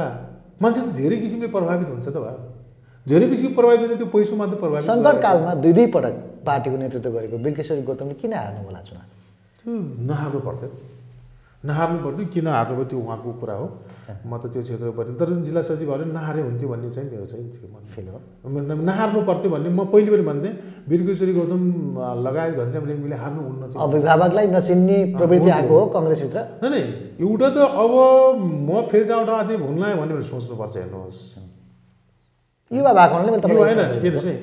मान्छे त धेरै किसिमले प्रभावित हुन्छ त भयो धेरै किसिमले प्रभावित हुने त्यो पैसो मात्र प्रभावित सङ्कटकालमा दुई दुई पटक पार्टीको नेतृत्व गरेको बिर्केश्वरी गौतमले किन हार्नु होला चुनाव? त्यो नहार्नु पर्थ्यो। नहार्नु पर्थ्यो किन हार्नु पर्थ्यो त्यो उहाँको कुरा हो? म त त्यो क्षेत्रमा पऱ्यो तर जिल्ला सचिवहरूले नहारे हुन्थ्यो भन्ने चाहिँ मेरो चाहिँ थियो मन। फिल हो। नहार्नु पर्थ्यो भन्ने म पहिले पनि भन्थेँ। वीरकेश्वरी गौतम लगायत घनश्याम रेग्मीले हार्नु हुन्न थियो। अभिभावकलाई नचिन्ने प्रवृत्ति आएको हो कङ्ग्रेसभित्र? नै नै एउटा त अब म फेरि चाहिँ एउटा थिएँ भुल्न भन्ने भने सोच्नुपर्छ हेर्नुहोस्। युवा भएको मैले होइन हेर्नुहोस् है।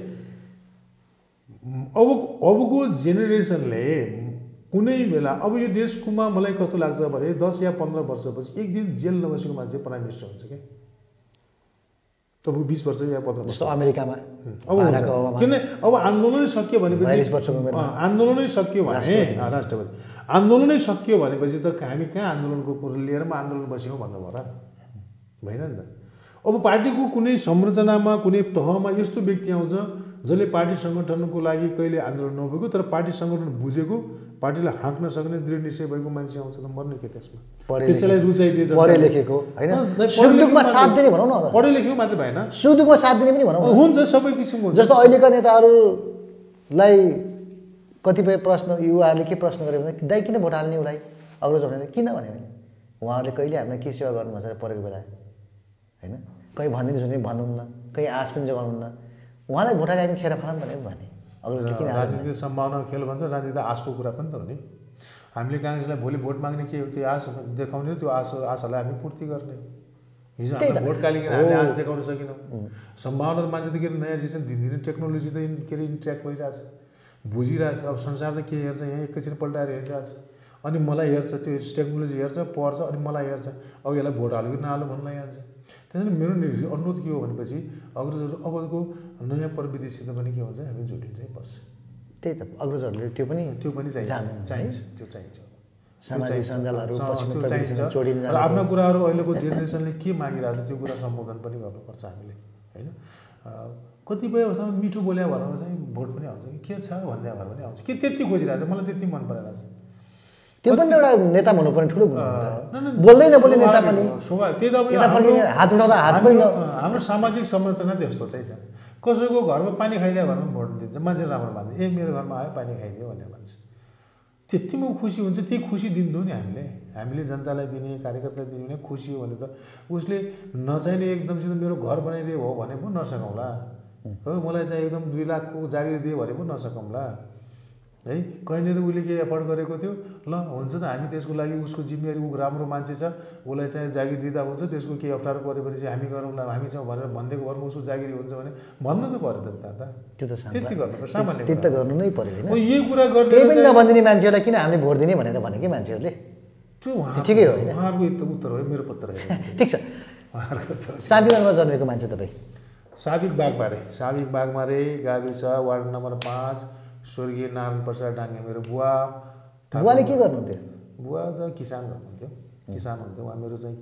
अब अबको जेनेरेसनले कुनै बेला अब यो देशकोमा मलाई कस्तो लाग्छ भने दस या पन्ध्र वर्षपछि एक दिन जेल नबसेको मान्छे प्राइम मिनिस्टर हुन्छ क्या। तपाईँको बिस वर्ष या पन्ध्र वर्ष। अमेरिकामा अब किन? अब आन्दोलनै सकियो भनेपछि आन्दोलनै सकियो भने राष्ट्रपति। आन्दोलनै सकियो भनेपछि त हामी कहाँ आन्दोलनको कुरो लिएर म आन्दोलन बस्यौँ भन्नु भयो र भएन नि त। अब पार्टीको कुनै संरचनामा कुनै तहमा यस्तो व्यक्ति आउँछ जसले पार्टी सङ्गठनको लागि कहिले आन्दोलन नभएको तर पार्टी सङ्गठन बुझेको पार्टीलाई हाँक्न सक्ने दृढ निश्चय भएको मान्छे आउँछ त मर्ने के त्यसमा? त्यसैलाई रुचाइदिए जनताले। पढे लेखेको होइन? अँ, नै, सुख पढे दुःखमा लेखेको साथ दिने भनौँ न पढे लेखेको मात्रै भएन। सुख दुःखमा साथ दिने पनि भनौँ न। हुन्छ सबै किसिमको हुन्छ। जस्तो अहिलेका नेताहरूलाई कतिपय प्रश्न युवाहरूले के प्रश्न गरे भने दाइ किन भोट हाल्ने उसलाई? अग्रज भनेर किन भने भने उहाँहरूले कहिले हामीलाई के सेवा गर्नु भनेर परेको बेला? होइन? कहीँ भनिदिनुहोस् भने भन्नुहुन्न। कहीँ आश पनि जगाउनुहुन्न। उहाँलाई भोट हाले हामी खेर फालौँ भनेर भने किन हाल्नु राजनीतिक सम्भावना खेल भन्छ राजनीति आशको कुरा पनि त हो नि। हामीले काङ्ग्रेसलाई भोलि भोट माग्ने के हो त्यो आश देखाउने त्यो आश आशालाई हामी पूर्ति गर्ने हिजो हामीले। भोट कालिकन हामीले आश देखाउन सकेनौँ। सम्भावना त मान्छे त के अरे नयाँ चिज दिनदिनै टेक्नोलोजी त के अरे इन्ट्र्याक्ट भइरहेछ बुझिरहेछ। अब संसार त के हेर्छ यहाँ एकैछिन पल्टाएर हेरिरहेछ। अनि मलाई हेर्छ त्यो टेक्नोलोजी हेर्छ पढ्छ अनि मलाई हेर्छ। अब यसलाई भोट हाल्यो कि नहाल्यो भन्नु लागिहाल्छ त्यसैले मेरो अनुरोध के हो भनेपछि अग्रजहरू अबको नयाँ प्रविधिसित पनि के हुन्छ हामी जोडिन्छै पर्छ। त्यही त अग्रजहरूले त्यो पनि त्यो पनि चाहिन्छ त्यो चाहिन्छ। आफ्ना। कुराहरू अहिलेको जेनेरेसनले के मागिरहेको छ त्यो कुरा सम्बोधन पनि गर्नुपर्छ हामीले होइन? कतिपय अवस्थामा मिठो बोल्या भएर चाहिँ भोट पनि आउँछ कि के छ भन्दा भएर पनि आउँछ। के त्यति खोजिरहेको छ मलाई त्यति मन परेको छ त्यो पनि त एउटा नेता हुनुपर्ने ठुलो गुण हो नि त। न, न, बोल्दै नबोल्ने नेता पनि हात उठाउँदा हात पनि हाम्रो- सामाजिक संरचना त्यस्तो चाहिँ छ कसैको घरमा पानी खाइदियो भने भोट दिन्छ मान्छे राम्रो मान्छ ए मेरो घरमा आयो पानी खाइदियो भनेर भन्छ त्यतिमा ऊ खुसी हुन्छ त्यही खुसी दिन्थ्यौँ नि हामीले हामीले जनतालाई दिने कार्यकर्तालाई दिने भने खुसी हो भने त उसले नचाहिने एकदमसित मेरो घर बनाइदिए हो भने पो नसकौँला हो मलाई चाहिँ एकदम दुई लाखको जागिर दियो भने पो नसकौँला है? कहीँनिर उसले के एफोर्ड गरेको थियो। ल हुन्छ त हामी त्यसको लागि उसको जिम्मेवारी ऊ राम्रो मान्छे छ। उसलाई चाहिँ जागिर दिँदा हुन्छ त्यसको केही अप्ठ्यारो पऱ्यो भने चाहिँ हामी गरौँला हामी छौँ भनेर भनिदिएको भरमा उसको जागिरी हुन्छ भने भन्नु त पऱ्यो त दादा। त्यो त त्यति गर्नुपर्छ सामान्य त्यति त। गर्नु नै अब होइन? यही कुरा त्यही गर्दै पनि नभनिदिने मान्छेहरूलाई किन हामीले भोट दिने भनेर भने कि मान्छेहरूले? त्यो ठिकै हो होइन? उहाँहरूको उत्तर उत्तर हो मेरो पत्र होइन *laughs* ठिक छ। उहाँहरूको हो। शान्तिनगरमा जन्मेको मान्छे तपाईँ? साबिक बागमारे साबिक बागमारे गाविस वार्ड नम्बर पाँच। स्वर्गीय नारायण प्रसाद डाङ्गे मेरो बुवा बुवाले के गर्नुहुन्थ्यो? बुवा त किसान हुनुहुन्थ्यो किसान हुन्थ्यो। उहाँ मेरो चाहिँ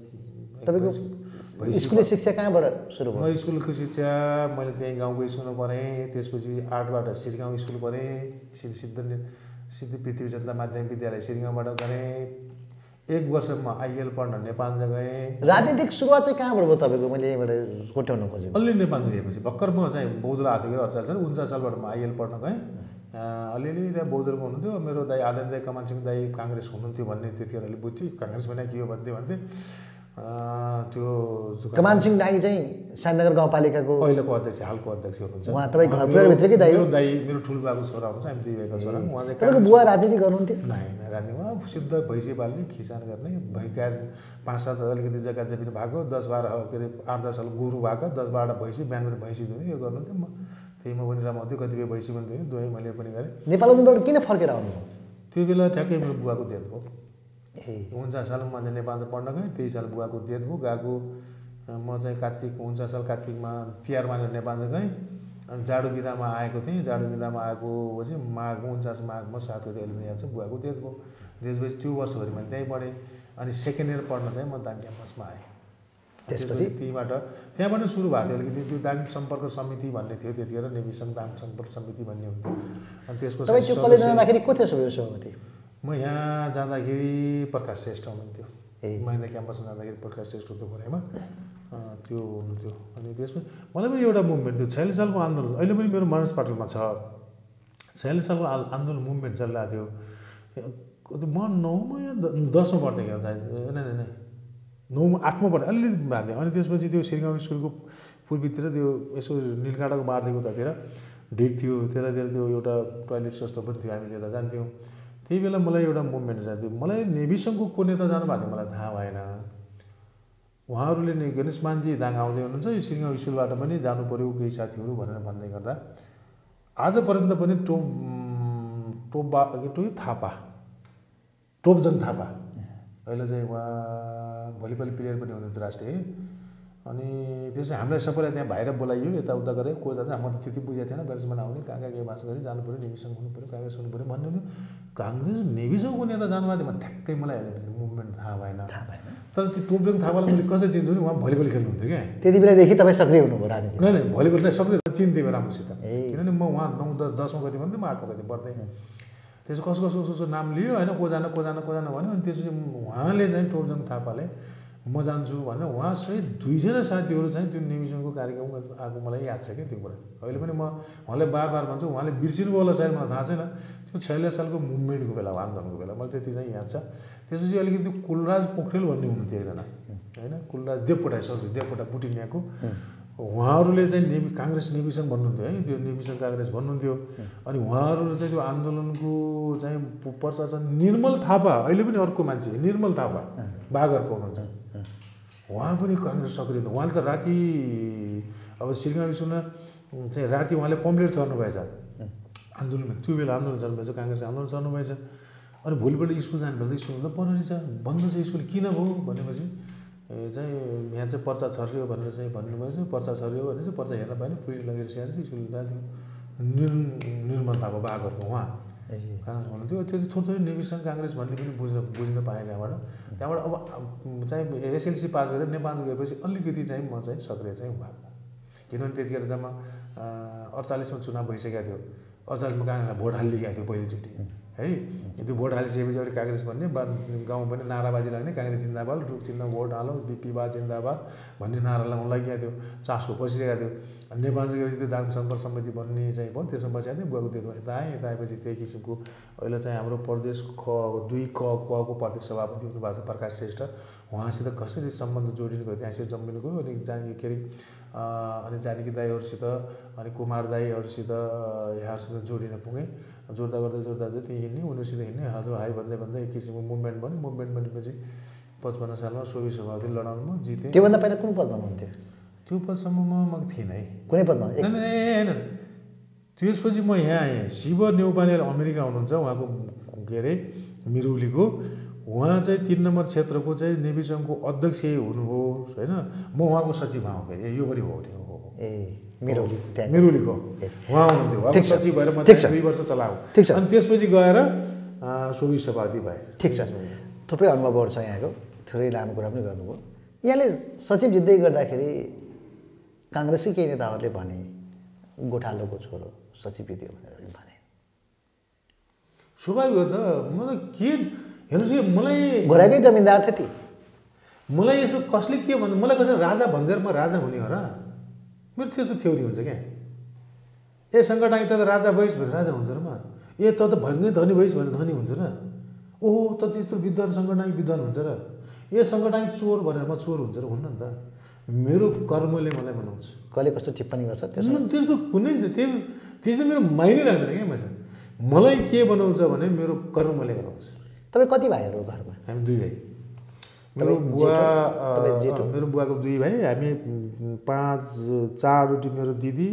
तपाईँको शिक्षा कहाँबाट सुरु भयो? म स्कुलको शिक्षा मैले त्यहीँ गाउँको स्कुलमा पढेँ। त्यसपछि आठबाट सिरगाउँ स्कुल पढेँ। सिद्ध सिद्ध पृथ्वी जनता माध्यमिक विद्यालय सिरगाउँबाट गरेँ। एक वर्ष म आइएल पढ्न नेपाल गएँ। राजनीतिक सुरुवात चाहिँ कहाँबाट भयो तपाईँको? मैले यहीँबाट कोट्याउन खोजेको। अलि नेपाल गएपछि। भर्खर म चाहिँ बौद्धला आएको थिएँ अठचालिस उन्चास सालबाट म आइएल पढ्न गएँ। अलिअलि त्यहाँ बौद्धमा हुनुहुन्थ्यो मेरो दाई आदरण दाई कमान सिंह दाई काङ्ग्रेस हुनुहुन्थ्यो भन्ने त्यतिखेर अलिक बुझ्थ्यो। काङ्ग्रेस भने के हो? भन्थे भन्थे त्यो त्यो कमान सिंह डाङ्गी चाहिँ शान्तनगर गाउँपालिकाको पहिलाको अध्यक्ष हालको अध्यक्ष हुनुहुन्छ। उहाँ तपाईँ घर परिवारभित्रकै? मेरो दाई मेरो ठुल्बाको छोरा हुनुहुन्छ हामी दुई भाइको छोरा। उहाँ चाहिँ तपाईँको बुवा राजनीति गर्नुहुन्थ्यो? नाइ नाइ रानी उहाँ सिद्ध भैँसी पाल्ने खिसान गर्ने भैँकार पाँच सात अलिकति जग्गा जमिन भएको दस बाह्र के अरे आठ दस साल गोरु भएको दस बाह्रवटा भैँसी बिहान बिहान भैँसी दुने यो गर्नुहुन्थ्यो। म त्यही म पनि रमाउँथ्यो कतिपय भैँसी पनि दुहेँ दुवै मैले पनि गरेँ। नेपालबाट किन फर्केर आउनुभयो त्यो बेला ठ्याक्कै मेरो बुवाको डेथ भयो। ए। उन्चास सालमा म चाहिँ नेपाल पढ्न गएँ त्यही साल बुवाको डेथ भयो। गएको म चाहिँ कार्तिक उन्चास साल कार्तिकमा तिहार मानेर नेपाल चाहिँ गएँ। अनि जाडो बिदामा आएको थिएँ। जाडो बिदामा आएको पछि माघ उन्चास माघमा सात गते अहिले याद छ बुवाको डेथ भयो। भएपछि त्यो वर्षभरि मैले त्यहीँ पढेँ। अनि सेकेन्ड इयर पढ्न चाहिँ म दाङ क्याम्पसमा आएँ। त्यसपछि? त्यहीँबाट त्यहाँबाट सुरु भएको थियो अलिकति त्यो दाङ सम्पर्क समिति भन्ने थियो त्यतिखेर नेविसङ दाङ सम्पर्क समिति भन्ने हुन्थ्यो। अनि त्यसको तपाईँ त्यो सदस्य- कलेज जाँदाखेरि को थियो सबै सभापति? म यहाँ जाँदाखेरि प्रकाश श्रेष्ठ हुनुहुन्थ्यो। ए। महेन्द्र क्याम्पसमा जाँदाखेरि प्रकाश श्रेष्ठ हुन्थ्यो अँ, त्यो हुनुहुन्थ्यो। अनि त्यसमा मलाई पनि एउटा मुभमेन्ट थियो छयालिस सालको आन्दोलन अहिले पनि मेरो मानस पाटलमा छ। छयालिस सालको आन्दोलन मुभमेन्ट चलिरहेको थियो। म नौमा या दसमा पढ्थेँ क्या ए, नै आठमा अलिअलि थियो अनि त्यसपछि त्यो सिरगाउँ स्कुलको पूर्वीतिर त्यो यसो निलकाँडाको बारदेखि उतातिर ढिक थियो। त्यतातिर त्यो एउटा टोइलेट जस्तो पनि थियो हामी त्यता जान्थ्यौँ। त्यही बेला मलाई एउटा मुभमेन्ट जान्थ्यो। मलाई नेभिसङको को नेता जानुभएको थियो मलाई थाहा भएन। उहाँहरूले नै गणेश मानजी दाङ आउँदै हुनुहुन्छ यो सिरगाउँ स्कुलबाट पनि जानु पऱ्यो केही साथीहरू भनेर भन्दै गर्दा आजपर्यन्त पनि टोप टोपबा के टो थापा टोपजङ थापा अहिले चाहिँ उहाँ भलिबल प्लेयर पनि हुनुहुन्थ्यो राष्ट्रिय। अनि त्यसमा हामीलाई सबैलाई त्यहाँ बाहिर बोलाइयो यताउता गरेँ को जान्छ म त त्यति बुझेको थिएन गणेशमा आउने कहाँ कहाँ के बास गरी जानु पऱ्यो नेभिसङ हुनु पऱ्यो काङ्ग्रेस हुनु पऱ्यो भन्ने हुन्थ्यो। काङ्ग्रेस नेभिसङको नेता जानुभएको थियो भने ठ्याक्कै मलाई अहिले मुभमेन्ट थाहा भएन। थाहा भएन। तर त्यो टोपजङ थापालाई मैले कसरी चिन्छु नि उहाँ भलिबल खेल्नुहुन्थ्यो क्या। त्यति बेलादेखि तपाईँ सक्रिय हुनुभयो राजनीतिमा। नै नै भलिबल नै सबै चिन्थेँ राम्रोसित। किनभने म उहाँ नौ दस दसमा कति भन्थेँ म आठमा कति पढ्थेँ त्यसो कसो कसो कसो कसो नाम लियो होइन को जान को जान को जान भन्यो। अनि त्यसपछि उहाँले चाहिँ टोलजङ थापाले म जान्छु भनेर उहाँसहित दुईजना साथीहरू चाहिँ त्यो नेविसनको कार्यक्रम आएको मलाई याद छ क्या त्यो कुरा। अहिले पनि म उहाँलाई बार बार भन्छु उहाँले बिर्सिनु होला सायद मलाई थाहा छैन। त्यो छयालिस सालको मुभमेन्टको बेला आन्दोलनको बेला मलाई त्यति चाहिँ याद छ। त्यसपछि अलिकति कुलराज पोखरेल भन्ने हुनुहुन्थ्यो एकजना होइन? कुलराज देवकोटा सरी देवकोटा बुटिनियाको। उहाँहरूले चाहिँ नेभि काङ्ग्रेस नेविसन भन्नुहुन्थ्यो है त्यो नेविसन काङ्ग्रेस भन्नुहुन्थ्यो। अनि उहाँहरूले चाहिँ त्यो आन्दोलनको चाहिँ प- पर्चा चाहिँ निर्मल थापा अहिले पनि अर्को मान्छे निर्मल थापा बागरको हुनुहुन्छ। उहाँ पनि काङ्ग्रेस सक्रिय उहाँले त राति अब सिरगाउँ स्कुलमा चाहिँ राति उहाँले पम्पलेट चढ्नुभएछ आन्दोलन त्यो बेला आन्दोलन चल्नुभएछ काङ्ग्रेस आन्दोलन चल्नुभएछ अनि भोलिपल्ट स्कुल जानुपर्दा स्कुल त बन्द रहेछ। बन्द छ स्कुल किन भयो भनेपछि चाहिँ यहाँ चाहिँ पर्चा छरियो भनेर चाहिँ भन्नुभएछ पर्चा छरियो भने चाहिँ पर्चा हेर्न पाएन पुलिस लगेर स्याहार चाहिँ स्कुल जान्थ्यो। निर् निर्मल थापा बाघहरूको उहाँ। काङ्ग्रेस हुनुहुन्थ्यो त्यो चाहिँ थोरै थोरै नेविसङ काङ्ग्रेस भन्ने पनि बुझ्न बुझ्न पाएँ त्यहाँबाट। त्यहाँबाट अब अब चाहिँ एसएलसी पास गरेर नेपाल गएपछि अलिकति चाहिँ म चाहिँ सक्रिय चाहिँ भएको किनभने त्यतिखेर जम्मा अडचालिसमा चुनाव भइसकेको थियो। अडचालिसमा काङ्ग्रेसलाई भोट हालिदिएको थियो पहिलोचोटि। है? त्यो भोट हालिसकेपछि अलिक काङ्ग्रेस भन्ने गाउँ पनि नाराबाजी लाग्ने काङ्ग्रेस जिन्दाबाद रुख चिन्ह भोट हालौँ बिपी बा जिन्दाबाद भन्ने नारा लगाउनु लागिएको थियो। चासको पसिरहेको थियो। नेपाल चाहिँ त्यो दाङ सम्पर्क समिति बन्ने चाहिँ भयो। त्यसमा बसेको थियो बुवाको त्यो यता आएँ यता आएपछि त्यही किसिमको अहिले चाहिँ हाम्रो प्रदेश ख दुई क कको प्रदेश सभापति हुनुभएको छ प्रकाश श्रेष्ठ। उहाँसित कसरी सम्बन्ध जोडिनु गयो? त्यहाँसित जम्मिनु गयो अनि जाने के अरे अनि जानकी दाईहरूसित अनि कुमार दाईहरूसित यहाँहरूसित जोडिन पुगेँ। जोड्दा गर्दै जोड्दा त्यहीँ हिँड्ने उनीहरूसित हिँड्ने हजुर हाई भन्दै भन्दै एक किसिमको मुभमेन्ट बन्यो। मुभमेन्ट बनेपछि पचपन्न सालमा सोभि सभापति लडाउनुमा जितेँ। त्योभन्दा पहिला कुन पदमा हुनुहुन्थ्यो? त्यो पदसम्ममा म थिइनँ है कुनै पदमा? होइन त्यसपछि म यहाँ आएँ। शिव नेउपाने अमेरिका हुनुहुन्छ उहाँको के अरे मिरौलीको। उहाँ चाहिँ तिन नम्बर क्षेत्रको चाहिँ नेविसङको अध्यक्ष हुनुभयो होइन? म उहाँको सचिव भएँ। फेरि यो पनि हो। ए। त्यहाँ। मिरौलीको। उहाँ हुनुहुन्थ्यो। सचिव भएर म दुई वर्ष चलाएको। ठिक छ। अनि त्यसपछि गएर सोभि सभापति भए। ठिक छ। थुप्रै अनुभवहरू छ यहाँको। थोरै लामो कुरा पनि गर्नुभयो। यहाँले सचिव जित्दै गर्दाखेरि काङ्ग्रेसकै केही नेताहरूले भने गोठालोको छोरो सचिव जित्यो भनेर भने। स्वाभाविक हो त। म त के हेर्नुहोस् यो मलाई घोराकै जमिनदार थियो ती। मलाई यसो कसले के भन्नु? मलाई कसै राजा भनिदिएर म राजा हुने हो र। मेरो त्यस्तो थ्योरी हुन्छ क्या। ए सङ्कटाई त राजा भइस् भने राजा हुन्छ र म। ए त त धनी भइस् भने धनी हुन्छ र। ओहो त त्यस्तो विद्वान सङ्कटाई विद्वान हुन्छ र। ए सङ्कटाई चोर भनेर म चोर हुन्छ र हुन्न नि त। मेरो कर्मले मलाई बनाउँछ। कसले कस्तो टिप्पणी गर्छ त्यसो? त्यसमा त्यसको कुनै त्यो त्यसले मेरो माइनै राख्दैन क्या मैले मलाई के बनाउँछ भने मेरो कर्मले गराउँछ तपाईँ कति भाइहरू घरमा? हामी दुई भाइ। मेरो बुवा? मेरो बुवाको दुई भाइ हामी पाँच चारवटी मेरो दिदी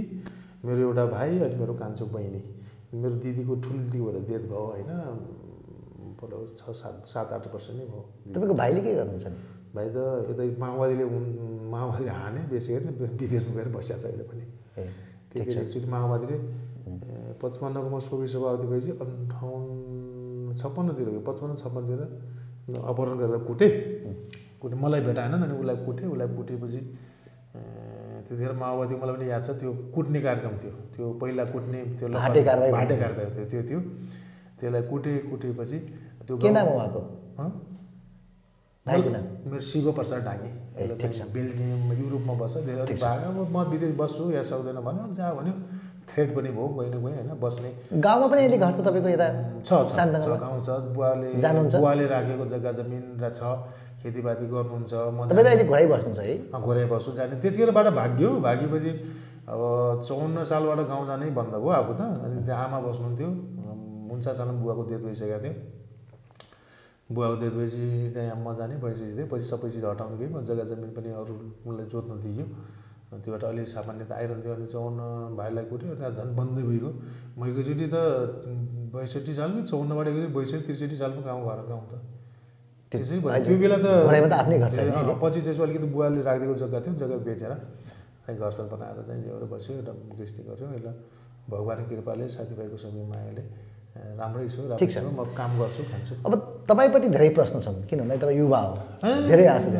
मेरो एउटा भाइ अनि मेरो कान्छो बहिनी। मेरो दिदीको ठुलो दिदीको भएर डेथ भयो होइन छ सात सात आठ वर्ष नै भयो। तपाईँको भाइले के गर्नुहुन्छ भाइ त यतै माओवादीले माओवादीले हाने बेसी हेर्ने विदेशमा गएर छ अहिले पनि। त्यही एक्चुली माओवादीले पचपन्नको म सोभि सभापति भएपछि अन्ठाउन्न छप्पन्नतिर गयो पचपन्न छप्पन्नतिर अपहरण गरेर कुटे। कुटे मलाई भेटाएन अनि उसलाई कुटे। उसलाई कुटेपछि त्यतिखेर माओवादी मलाई पनि याद छ त्यो कुट्ने कार्यक्रम थियो। त्यो पहिला कुट्ने त्यो भाटे। कारबाही थियो त्यो थियो। त्यसलाई कुटे कुटेपछि त्यो के नाम उहाँको? मेरो शिव प्रसाद चाहिँ बेल्जियम युरोपमा बस्छ। धेरै। भाग अब म विदेश बस्छु या सक्दैन भन्यो जहाँ भन्यो। थ्रेड पनि भयो गएन गएँ होइन? बस्ने। गाउँमा पनि अहिले घर छ तपाईँको यता छ गाउँ छ बुवाले जानुहुन्छ? बुवाले राखेको जग्गा जमिन र छ खेतीपाती गर्नुहुन्छ म तपाईँ त अहिले घरै बस्नुहुन्छ है? घोरे बस्छु जाने त्यतिखेरबाट भाग्यो। भागेपछि अब चौन्न सालबाट गाउँ जानै बन्द भयो अब त। अनि त्यहाँ आमा बस्नुहुन्थ्यो। मुन्सा सालमा बुवाको डेथ भइसकेको थियो। बुवाको डेथ भएपछि त्यहाँ म जाने भइसकेपछि थिएँ पछि सबै चिज हटाउनु म जग्गा जमिन पनि अरूलाई जोत्न दियो। अनि त्योबाट सामान्य त आइरहन्थ्यो अनि चौन्न भाइलाई कुट्यो त्यहाँ झन् बन्दै भइगयो म एकैचोटि त बैसठी सालमै चौन्नबाट गयो बैसठी त्रिसठी सालमा गाउँ घर गाउँ त त्यसै भयो त्यो बेला त आफ्नै घर। पछि चाहिँ अलिकति बुवाले राखिदिएको जग्गा थियो जग्गा बेचेर चाहिँ घरसर बनाएर चाहिँ एउटा बस्यो एउटा गृहस्थी गऱ्यो यसलाई भगवान्को कृपाले साथीभाइको सबै मायाले राम्रै छु ठिक छ। म काम गर्छु खान्छु अब तपाईँपट्टि धेरै प्रश्न छन् किन भन्दा तपाईँ युवा हो। धेरै आशा छ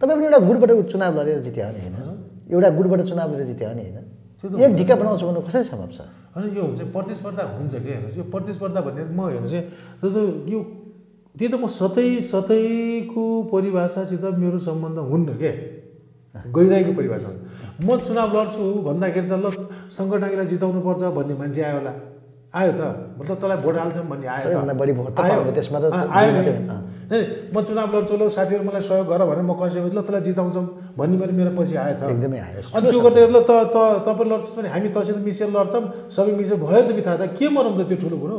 तपाईँ पनि एउटा गुटबाट चुनाव लडेर जित्यो हो नि होइन एउटा गुटबाट चुनाव लडेर जित्यो नि होइन? एक ढिक्का बनाउँछु भन्नु कसरी सम्भव छ? अनि यो हुन्छ प्रतिस्पर्धा हुन्छ कि हेर्नुहोस्? यो प्रतिस्पर्धा भन्ने म हेर्नु चाहिँ जस्तो यो त्यो त म सतै सतैको परिभाषासित मेरो सम्बन्ध हुन्न के? गहिराईको परिभाषा म चुनाव लड्छु भन्दाखेरि त ल सङ्गठनलाई जिताउनु पर्छ भन्ने मान्छे आयो होला। आयो त? मतलब तँलाई भोट हाल्छौँ भन्ने आयो त। सबैभन्दा बढी भोट त आयो। नै, म चुनाव लड्छु ल साथीहरू मलाई सहयोग गर भनेर म कसै ल तँलाई जिताउँछौँ भन्ने पनि मेरो पछि आयो त। एकदमै आयो। अनि त्यो गर्दै ल त त तपाईँ लड्छस् भने हामी तसित मिसेर लड्छौँ सबै मिसेर भयो त बिथा त। के त त्यो ठुलो कुरो?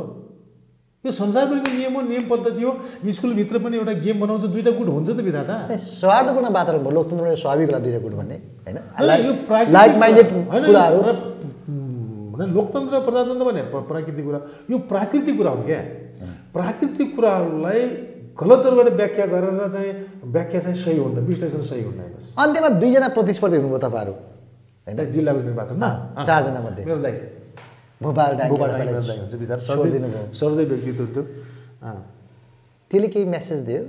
यो संसारभरिको नियम हो नियम पद्धति हो। स्कुलभित्र पनि एउटा गेम बनाउँछ दुइटा गुट हुन्छ त बिथा त। ए, स्वार्थपूर्ण वातावरण भयो। लोकतन्त्रमा स्वाभाविक होला दुईवटा गुट भन्ने होइन? लोकतन्त्र प्रजातन्त्र भने प्र- प्राकृतिक कुरा। यो प्राकृतिक कुरा हो क्या। प्राकृतिक कुराहरूलाई गलत तरिकाबाट व्याख्या गरेर चाहिँ व्याख्या चाहिँ सही हुन्न विश्लेषण सही हुन्न हेर्नुहोस् अन्त्यमा दुईजना प्रतिस्पर्धी हुनुभयो तपाईँहरू होइन? जिल्लाको निर्वाचनमा? चारजना मध्ये। मेरो दाइ। भोपाल हुन्छ सर्दै व्यक्तित्व थियो त्यसले केही मेसेज दियो?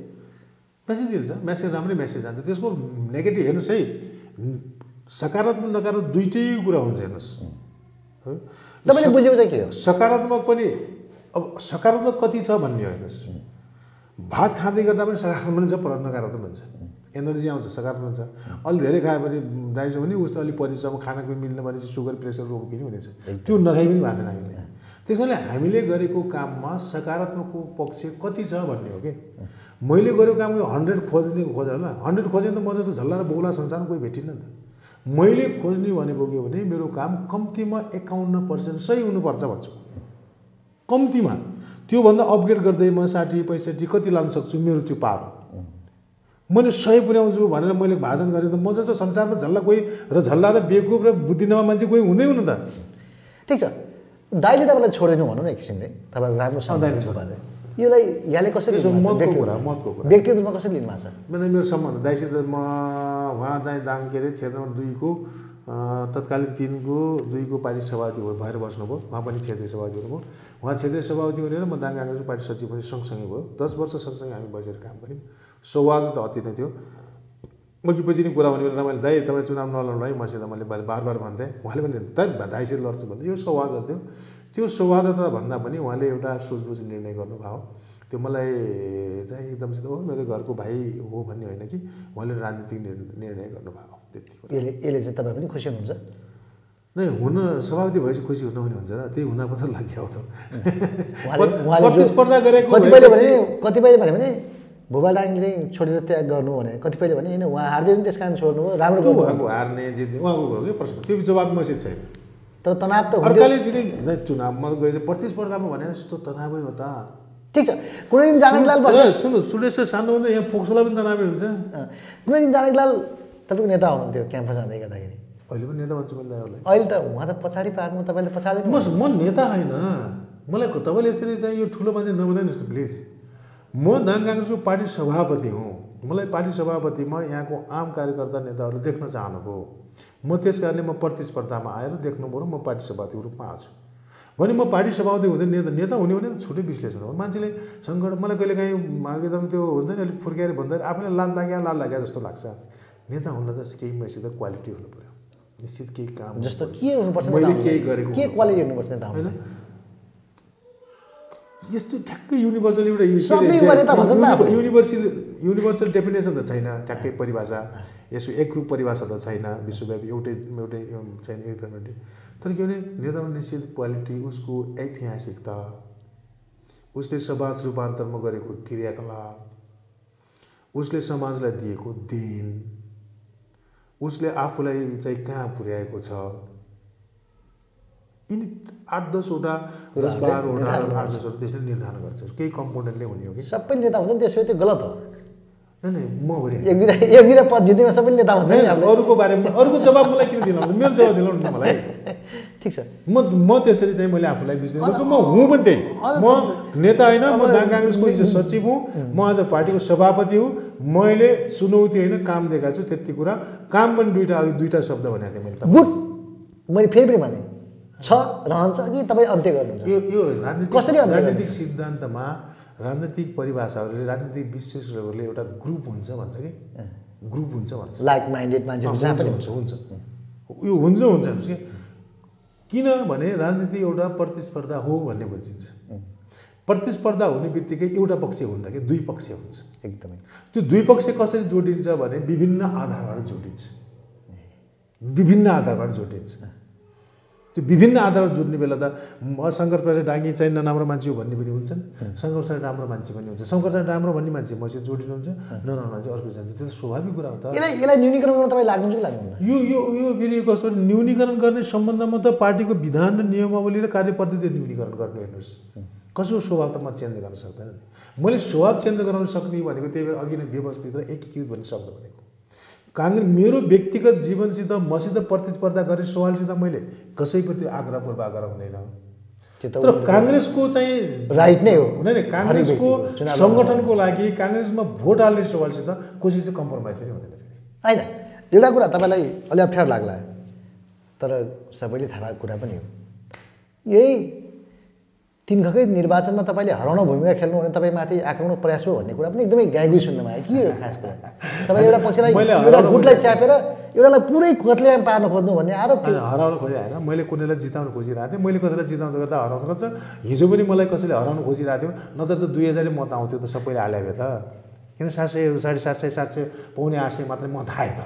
मेसेज दिन्छ मेसेज राम्रै मेसेज जान्छ। त्यसको नेगेटिभ हेर्नुहोस् है। सकारात्मक नकारात्मक दुइटै कुरा हुन्छ हेर्नुहोस्। हो? तपाईँले बुझेको चाहिँ के हो? सकारात्मक पनि अब सकारात्मक कति छ भन्ने हो हेर्नुहोस्। भात खाँदै गर्दा पनि सकारात्मक पनि छ पर नकारात्मक पनि छ एनर्जी आउँछ सकारात्मक छ अलिक धेरै खायो भने डाइस भने उस्तो अलिक परिश्रम खाना पनि मिल्न भनेपछि सुगर प्रेसर रोग पनि हुनेछ। त्यो नखाइ पनि भएको छैन हामीले। त्यस कारणले हामीले गरेको काममा सकारात्मकको पक्ष कति छ भन्ने हो कि? मैले गरेको कामको हन्ड्रेड खोज्ने खोजेर होला। हन्ड्रेड खोजेँ त म जस्तो झल्ला र बौला संसारमा कोही भेटिनँ नि त। मैले खोज्ने भनेको के भने मेरो काम कम्तीमा एकाउन्न पर्सेन्ट सही हुनुपर्छ भन्छु। कम्तीमा। त्योभन्दा अपग्रेड गर्दै म साठी पैँसठी कति लान सक्छु मेरो त्यो पार? हो मैले सय पुर्याउँछु भनेर मैले भाषण गरेँ त म जस्तो संसारमा झल्ला कोही र झल्ला र बेकुब र बुद्धि नभए मान्छे कोही हुँदै हुनु त। ठिक छ। दाइले तपाईँलाई छोडिदिनु भनौँ न एक किसिमले तपाईँको राम्रो योलाई यहाँले कसरी रूपमा कसरी लिनु भएको छ मेरो सम्बन्ध दाइसित म उहाँ चाहिँ दाङ के अरे क्षेत्र नम्बर दुईको तत्कालीन तिनको दुईको पार्टी सभापति भएर बस्नुभयो उहाँ पनि क्षेत्रीय सभापति हुनुभयो। उहाँ क्षेत्रीय सभापति हुने र म दाङ काङ्ग्रेसको पार्टी सचिव पनि सँगसँगै भयो। दस वर्ष सँगसँगै हामी बसेर काम गऱ्यौँ। सौभाग्य त अति नै थियो। कि पछि नै कुरा भन्ने बेला मैले दाइ तपाईँ चुनाव नलड्नु है मसित मैले बार बार भन्थेँ। उहाँले पनि दाइ दाइसित लड्छु भन्दै यो सौभाग्य थियो। त्यो सौहार्दता भन्दा पनि उहाँले एउटा सोचबुझ निर्णय गर्नुभयो। त्यो मलाई चाहिँ एकदमसित हो मेरो घरको भाइ हो भन्ने होइन कि उहाँले राजनीतिक निर्- निर्णय गर्नुभयो। त्यति कुरा। यसले यसले चाहिँ तपाईँ पनि खुसी हुनुहुन्छ? नै हुन सभापति भएपछि खुसी हुनुहुने हुन्छ र त्यही हुन पत्र लाग्यो त। प्रतिस्पर्धा गरेको कतिपयले भने कतिपयले भने भने डाङ्गी चाहिँ छोडेर त्याग गर्नु भने कतिपयले भने होइन उहाँ हार्दै पनि त्यस कारण छोड्नु हो राम्रो उहाँको हार्ने जित्ने उहाँको कुरो के प्रश्न। त्यो जवाब मसित छैन। तर तनाव त अर्काले दिने चुनावमा गएर प्रतिस्पर्धामा भने जस्तो तनावै हो त। ठिक छ। कुनै दिन जानकीलाल सुन्नु सुरेश सानो भन्दा यहाँ फोक्सोलाई पनि तनावै हुन्छ। कुनै दिन जानकीलाल तपाईँको नेता हुनुहुन्थ्यो क्याम्पस जाँदै गर्दाखेरि। अहिले पनि नेता भन्छु मैले अहिले त उहाँ त पछाडि पार्नु तपाईँले त पछाडि म म नेता होइन। मलाई तपाईँले यसरी चाहिँ यो ठुलो मान्छे नबनाइनुहोस् न प्लिज म दाङ काङ्ग्रेसको पार्टी सभापति हुँ। मलाई पार्टी सभापतिमा यहाँको आम कार्यकर्ता नेताहरू देख्न चाहनुभयो। म त्यस कारणले म प्रतिस्पर्धामा आएर देख्नुभयो र म पार्टी सभापतिको रूपमा आएको छु भने म पार्टी सभापति हुँदै नेता नेता हुने भने छुट्टै विश्लेषण हो। मान्छेले सङ्कट मलाई कहिले काहीँ एकदम त्यो हुन्छ नि अलिक फुर्काएर भन्दा आफूलाई लाद लाग्यो लाद लाग्यो जस्तो लाग्छ। नेता हुन त केही मसित क्वालिटी हुनु पऱ्यो निश्चित केही काम जस्तो के हुनुपर्छ मैले केही? गरेको के क्वालिटी हुनुपर्छ नेता होइन? यस्तो ठ्याक्कै युनिभर्सल एउटा। युनिभर्सल युनिभर्सल डेफिनेसन त छैन। ठ्याक्कै परिभाषा। यसो एकरूप परिभाषा त छैन। विश्वव्यापी एउटै एउटै छैन इन्फर्मेटिभ तर के भने नेतामा निश्चित क्वालिटी उसको ऐतिहासिकता उसले समाज रूपान्तरमा गरेको क्रियाकलाप। उसले समाजलाई दिएको देन। उसले आफूलाई चाहिँ कहाँ पुर्याएको छ? यिनी आठ दसवटा दस बाह्रवटा आठ दसवटा त्यसले निर्धारण गर्छ। केही कम्पोनेन्टले हुने हो कि? सबै नेता हुन्छ त्यसो त्यो गलत हो। अरूको बारेमा अरूको जवाब मलाई किन दिनु मेरो जवाब दिनु न मलाई। ठिक छ। म म त्यसरी चाहिँ मैले आफूलाई विश्लेषण गर्छु। म हुँ पनि त्यही म नेता होइन म काङ्ग्रेसको हिजो सचिव हुँ। म आज पार्टीको सभापति हुँ। मैले चुनौती होइन काम दिएका छु त्यति कुरा। काम पनि दुइटा अघि दुइटा शब्द भनेको थिएँ मैले गुड। मैले फेरि पनि भने। छ रहन्छ कि तपाईँ अन्त्य गर्नुहुन्छ? यो यो राजनीतिक कसरी? राजनीतिक सिद्धान्तमा राजनीतिक परिभाषाहरूले राजनीतिक विश्लेषकहरूले एउटा ग्रुप हुन्छ भन्छ कि? ग्रुप हुन्छ भन्छ। लाइक माइन्डेड मान्छेहरू हुन्छ। हुन्छ। यो हुन्छ हुन्छ हुन्छ कि? किनभने राजनीति एउटा प्रतिस्पर्धा हो भन्ने बुझिन्छ। प्रतिस्पर्धा हुने बित्तिकै एउटा पक्ष हुन्न कि दुई पक्ष हुन्छ। एकदमै। त्यो दुई पक्ष कसरी जोडिन्छ भने विभिन्न आधारबाट जोडिन्छ। विभिन्न आधारबाट जोडिन्छ। त्यो विभिन्न आधारबाट जोड्ने बेला त म शङ्कर प्रसाद डाङ्गी चाहिँ नराम्रो मान्छे हो भन्ने पनि हुन्छन्। शङ्कर प्रसाद राम्रो मान्छे पनि हुन्छ। शङ्कर प्रसाद राम्रो भन्ने मान्छे मसित जोडिनुहुन्छ नराम्रो मान्छे अर्को जान्छ। त्यो त स्वाभाविक कुरा हो त। यसलाई यसलाई न्यूनीकरण गर्न तपाईँ लाग्नुहुन्छ कि लाग्नुहुन्न? यो यो यो फेरि कस्तो न्यूनीकरण गर्ने सम्बन्धमा त पार्टीको विधान र नियमावली र कार्यपद्धति न्यूनीकरण गर्नु हेर्नुहोस्। कसको स्वभाव त म चेन्ज गर्न सक्दैन नि। मैले स्वभाव चेन्ज गराउन सक्ने भनेको त्यही भएर अघि नै व्यवस्थित र एकीकृत भन्ने शब्द भनेको। काङ्ग्रेस मेरो व्यक्तिगत जीवनसित मसित प्रतिस्पर्धा गर्ने सवालसित मैले कसैप्रति आग्रह त्यो त तर काङ्ग्रेसको चाहिँ राइट नै हो। होइन नि। काङ्ग्रेसको सङ्गठनको लागि काङ्ग्रेसमा भोट हाल्ने सवालसित कसै चाहिँ कम्प्रोमाइज पनि हुँदैन फेरि। होइन एउटा कुरा तपाईँलाई अलि अप्ठ्यारो लाग्ला तर सबैले थाहा भएको कुरा पनि हो। यही तिन खकै निर्वाचनमा तपाईँले हराउन भूमिका खेल्नु भने तपाईँ माथि आक्रमण प्रयास हो भन्ने कुरा पनि एकदमै गाइगुई सुन्नमा आयो के हो खास कुरा? तपाईँले एउटा पक्षलाई एउटा गुटलाई च्यापेर एउटालाई पुरै कत्लेआम पार्न खोज्नु भन्ने आरोप हराउन खोजे होइन? मैले कुनैलाई जिताउन खोजिरहेको थिएँ। मैले कसैलाई जिताउँदा गर्दा हराउनु खोज्छ। हिजो पनि मलाई कसैले हराउन खोजिरहेको थियो। नत्र त दुई हजारले मत आउँथ्यो त सबैले हाले भए त। किन सात सय साढे सात सय सात सय पाउने आठ सय मात्रै मत आयो त?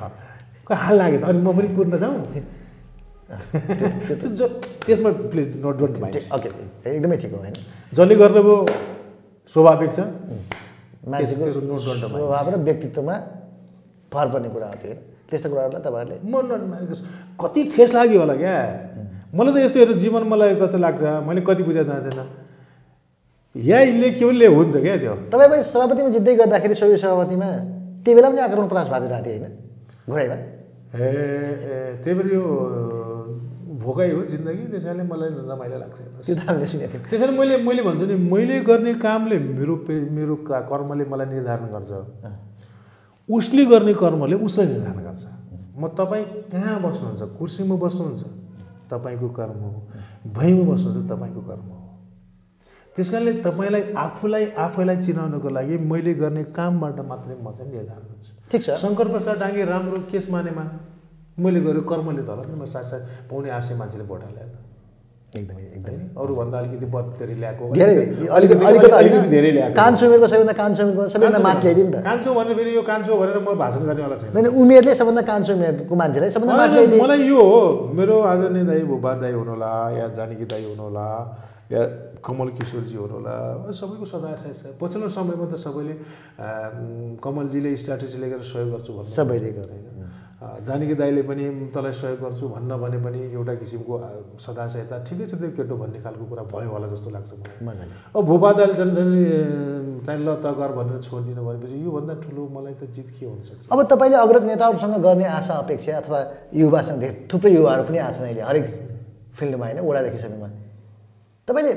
कहाँ हाल लाग्यो त? अनि म पनि कुर्न जाउँ? त्यो त्यसमा please note don't mind okay एकदमै ठिक हो होइन जसले गर्नुभयो स्वाभाविक छ मान्छेको। स्वभाव र व्यक्तित्वमा भर पर्ने कुरा हो त्यो होइन त्यस्तो कुराहरूलाई तपाईँहरूले म नट मानेको। कति ठेस लाग्यो होला क्या मलाई त यस्तो हेरेर जीवन मलाई कस्तो लाग्छ मैले कति थाहा छैन या भने हुन्छ क्या त्यो तपाईँ सभापतिमा जित्दै गर्दाखेरि सोही सभापतिमा त्यही बेला पनि आक्रमण प्रयास भएको थियो होइन घोडाइमा ए ए त्यही भएर यो भोकाइ हो जिन्दगी त्यसैले मलाई रमाइलो लाग्छ। त्यो त हामीले सुनेको थियौँ। त्यसैले मैले मैले भन्छु नि मैले गर्ने कामले मेरो पे- मेरो कर्मले मलाई निर्धारण गर्छ। उसले गर्ने कर्मले उसलाई निर्धारण गर्छ। म तपाईँ कहाँ बस्नुहुन्छ? कुर्सीमा बस्नुहुन्छ? तपाईँको कर्म हो। भैँमा बस्नुहुन्छ? तपाईँको कर्म हो। त्यस कारणले तपाईँलाई आफूलाई आफैलाई चिनाउनको लागि मैले गर्ने कामबाट मात्रै म चाहिँ निर्धारण हुन्छु ठिक छ। शङ्कर प्रसाद डाङ्गे राम्रो केस मानेमा। मैले गरेको कर्मले त होला नि म सात सात पाउने आठ सय मान्छेले भोट हाले त। एकदमै एकदमै। अरूभन्दा अलिकति बत्तेरी ल्याएको। धेरै अलिकति अलिकति अलिकति धेरै ल्याएको। कान्छो उमेरको सबैभन्दा कान्छो उमेरको सबैभन्दा माथि ल्याइदियो नि त। कान्छो भने फेरि यो कान्छो भनेर म भाषण गर्नेवाला छैन। होइन उमेरले सबभन्दा कान्छो उमेरको मान्छेलाई सबभन्दा माथि होइन, ल्याइदिए मलाई यो हो मेरो आदरणीय दाई भूपा दाई हुनुहोला या जानकी दाई हुनुहोला या कमल किशोरजी हुनुहोला सबैको सदाशय छ। पछिल्लो समयमा त सबैले कमलजीले स्ट्राटेजी लिएर सहयोग गर्छु भन्नु। सबैले गर्नु। जानकी दाईले पनि तँलाई सहयोग गर्छु भन्न भने पनि एउटा किसिमको आ, सदाशयता ठिकै छ त्यो केटो भन्ने खालको कुरा भयो होला जस्तो लाग्छ मलाई। अब भूपा दाईले झन् झन् त्यहाँ ल त गर भनेर छोडिदिनु भनेपछि योभन्दा ठुलो मलाई त जित के हुनसक्छ? अब तपाईँले अग्रज नेताहरूसँग गर्ने आशा अपेक्षा अथवा युवासँग धेरै थुप्रै युवाहरू पनि आछन् अहिले हरेक फिल्डमा होइन वडादेखि सबैमा तपाईँले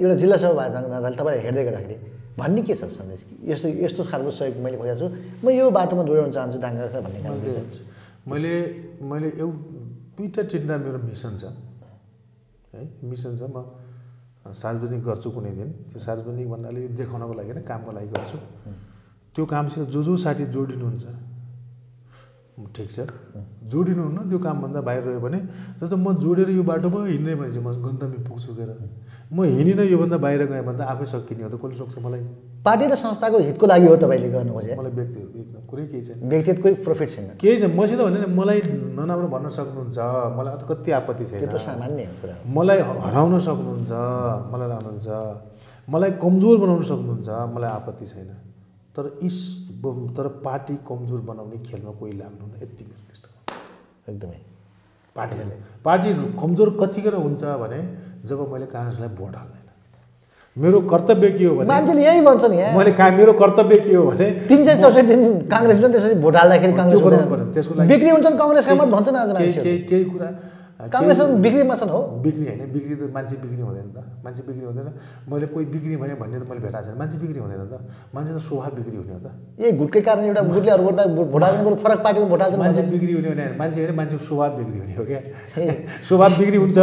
एउटा जिल्ला सभा जाँदाखेरि तपाईँलाई हेर्दै गर्दाखेरि भन्ने के छ सन्देश? यस्तो यस्तो खालको सहयोग मैले खोजेको छु। म यो बाटोमा दौडाउन चाहन्छु दाङ्गा भन्ने खालको मैले। मैले मैले एउ दुईवटा तिनवटा मेरो मिसन छ। है मिसन छ म सार्वजनिक गर्छु कुनै दिन। त्यो सार्वजनिक भन्नाले देखाउनको लागि होइन कामको लागि गर्छु। त्यो कामसित जो जो साथी जोडिनुहुन्छ ठिक छ। जोडिनुहुन्न त्यो कामभन्दा बाहिर रह्यो भने जस्तो म जोडेर यो बाटोमा हिँड्ने मान्छे म गन्तव्य पुग्छु गएर। म हिँडिनँ योभन्दा बाहिर गएँ भने त आफै सकिने हो त कसले सक्छ मलाई? पार्टी र संस्थाको हितको लागि हो तपाईँले गर्नु खोजे मलाई व्यक्तिहरू एकदम कुरै केही छैन। व्यक्तिगत कोही प्रफिट छैन। केही छ मसित भने मलाई नराम्रो भन्न सक्नुहुन्छ। मलाई त कति आपत्ति त्यो छैन त सामान्य कुरा। मलाई हराउन सक्नुहुन्छ। मलाई राख्नुहुन्छ मलाई कमजोर बनाउन सक्नुहुन्छ। मलाई आपत्ति छैन। तर इस तर पार्टी कमजोर बनाउने खेलमा कोही लाग्नु न यति निर्दिष्ट एकदमै। पार्टी पार्टी कमजोर कतिखेर हुन्छ भने जब मैले काङ्ग्रेसलाई भोट हाल्दैन। मेरो कर्तव्य के हो भने मान्छेले यही भन्छन् यहाँ मैले का मेरो कर्तव्य के हो भने तिन सय चौसठी दिन काङ्ग्रेस पनि त्यसरी भोट हाल्दाखेरि काङ्ग्रेस त्यसको लागि बिक्री हुन्छन् कङ्ग्रेसका मत भन्छन् आज केही केही केही कुरा काङ्ग्रेस बिक्रीमा छन् हो। बिक्री होइन बिक्री त मान्छे बिक्री हुँदैन त। मान्छे बिक्री हुँदैन। मैले कोही बिक्री भयो भन्ने त मैले भेटाएको छैन। मान्छे बिक्री हुँदैन त। मान्छे त स्वभाव बिक्री हुने हो त। यही गुटकै कारण एउटा गुटले अरू भोट हाल्दैन बरु फरक पार्टीको भोट हाल्छन् मान्छे। बिक्री हुने भने मान्छे होइन मान्छेको स्वभाव बिक्री हुने हो क्या। ए, *laughs* स्वभाव बिक्री हुन्छ।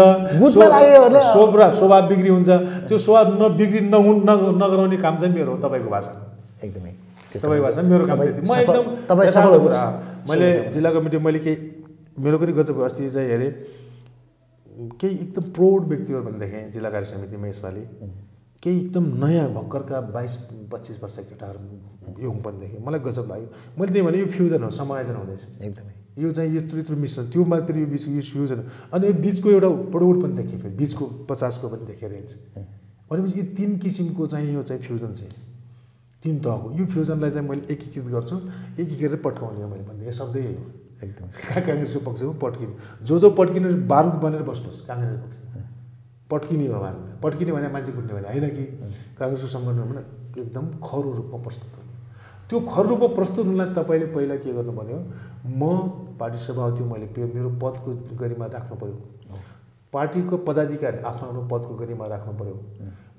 स्वभाव स्वभाव बिक्री हुन्छ। त्यो स्वभाव नबिक्री नहु नग- नगराउने काम चाहिँ मेरो हो तपाईँको भाषा एकदमै। तपाईँको भाषा मेरो काम। म एकदम तपाईँ। मैले जिल्ला कमिटी मैले केही मेरो पनि गजब अस्ति चाहिँ हेरेँ। केही एकदम प्रौढ व्यक्तिहरू पनि देखेँ जिल्ला कार्य समितिमा यसपालि केही एकदम नयाँ भर्खरका बाइस पच्चिस वर्ष केटाहरू युङ पनि देखेँ मलाई गजब लाग्यो। मैले त्यही भने यो फ्युजन हो समायोजन हुँदैछ। एकदमै। यो चाहिँ यत्रो यत्रो मिश्रण त्यो मात्र यो बिचको यो फ्युजन हो। अनि यो बिचको एउटा प्रौढ पनि देखेँ फेरि बिचको पचासको पनि देखेँ रेन्ज। भनेपछि यो तिन किसिमको चाहिँ यो चाहिँ फ्युजन चाहिँ तिन तहको। यो फ्युजनलाई चाहिँ मैले एकीकृत गर्छु एकीकृत पट्काउने हो मैले भन्दै शब्दै यही हो। एकदमै। का- काङ्ग्रेसको पक्षमा पट्किने। जो जो पट्किने बारुद बनेर बस्नुहोस् काङ्ग्रेस पक्षमा पट्किने हो हामी पट्किने भने मान्छे कुट्ने भने होइन कि? काङ्ग्रेसको सङ्गठन भने एकदम खरो रूपमा प्रस्तुत हुने। त्यो खर रूपमा प्रस्तुत हुनलाई तपाईँले पहिला के गर्नु पर्यो म पार्टी सभापति मैले मेरो पदको गरिमा राख्नु पऱ्यो पार्टीको पदाधिकारी आफ्नो आफ्नो पदको गरिमा राख्नु पऱ्यो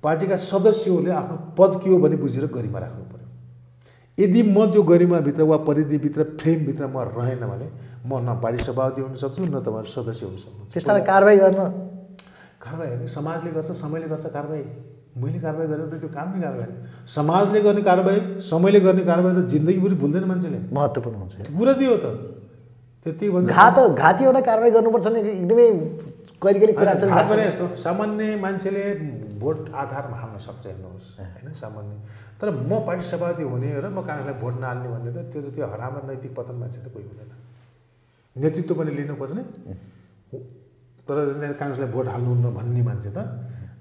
पार्टीका सदस्यहरूले आफ्नो पद के हो भने बुझेर गरिमा राख्नु यदि म त्यो गरिमाभित्र वा परिधिभित्र फ्रेमभित्र म रहेन भने म न पार्टी सभापति हुन सक्छु न तपाईँहरू सदस्य हुन सक्नुहुन्छ त्यस्तालाई कारवाही गर्न। कारवाही होइन समाजले गर्छ समयले गर्छ कारवाही। मैले कारवाही गरेर त त्यो काम नै कारवाही होइन। समाजले गर्ने कारवाही समयले गर्ने कारवाही त जिन्दगीभरि भुल्दैन मान्छेले। महत्त्वपूर्ण हुन्छ। कुरा त्यो त। त्यति भन्छ घात घाती एउटा कारवाही गर्नुपर्छ नि एकदमै कहिले कहिले कुरा चलिरहेको यस्तो सामान्य मान्छेले भोट आधारमा हाल्न सक्छ हेर्नुहोस् होइन? सामान्य। तर म पार्टी सभापति हुने र म काङ्ग्रेसलाई भोट नहाल्ने भन्ने त त्यो चाहिँ त्यो हराम र नैतिक पतन मान्छे त कोही हुँदैन। नेतृत्व पनि लिनु खोज्ने। तर काङ्ग्रेसलाई भोट हाल्नुहुन्न भन्ने मान्छे त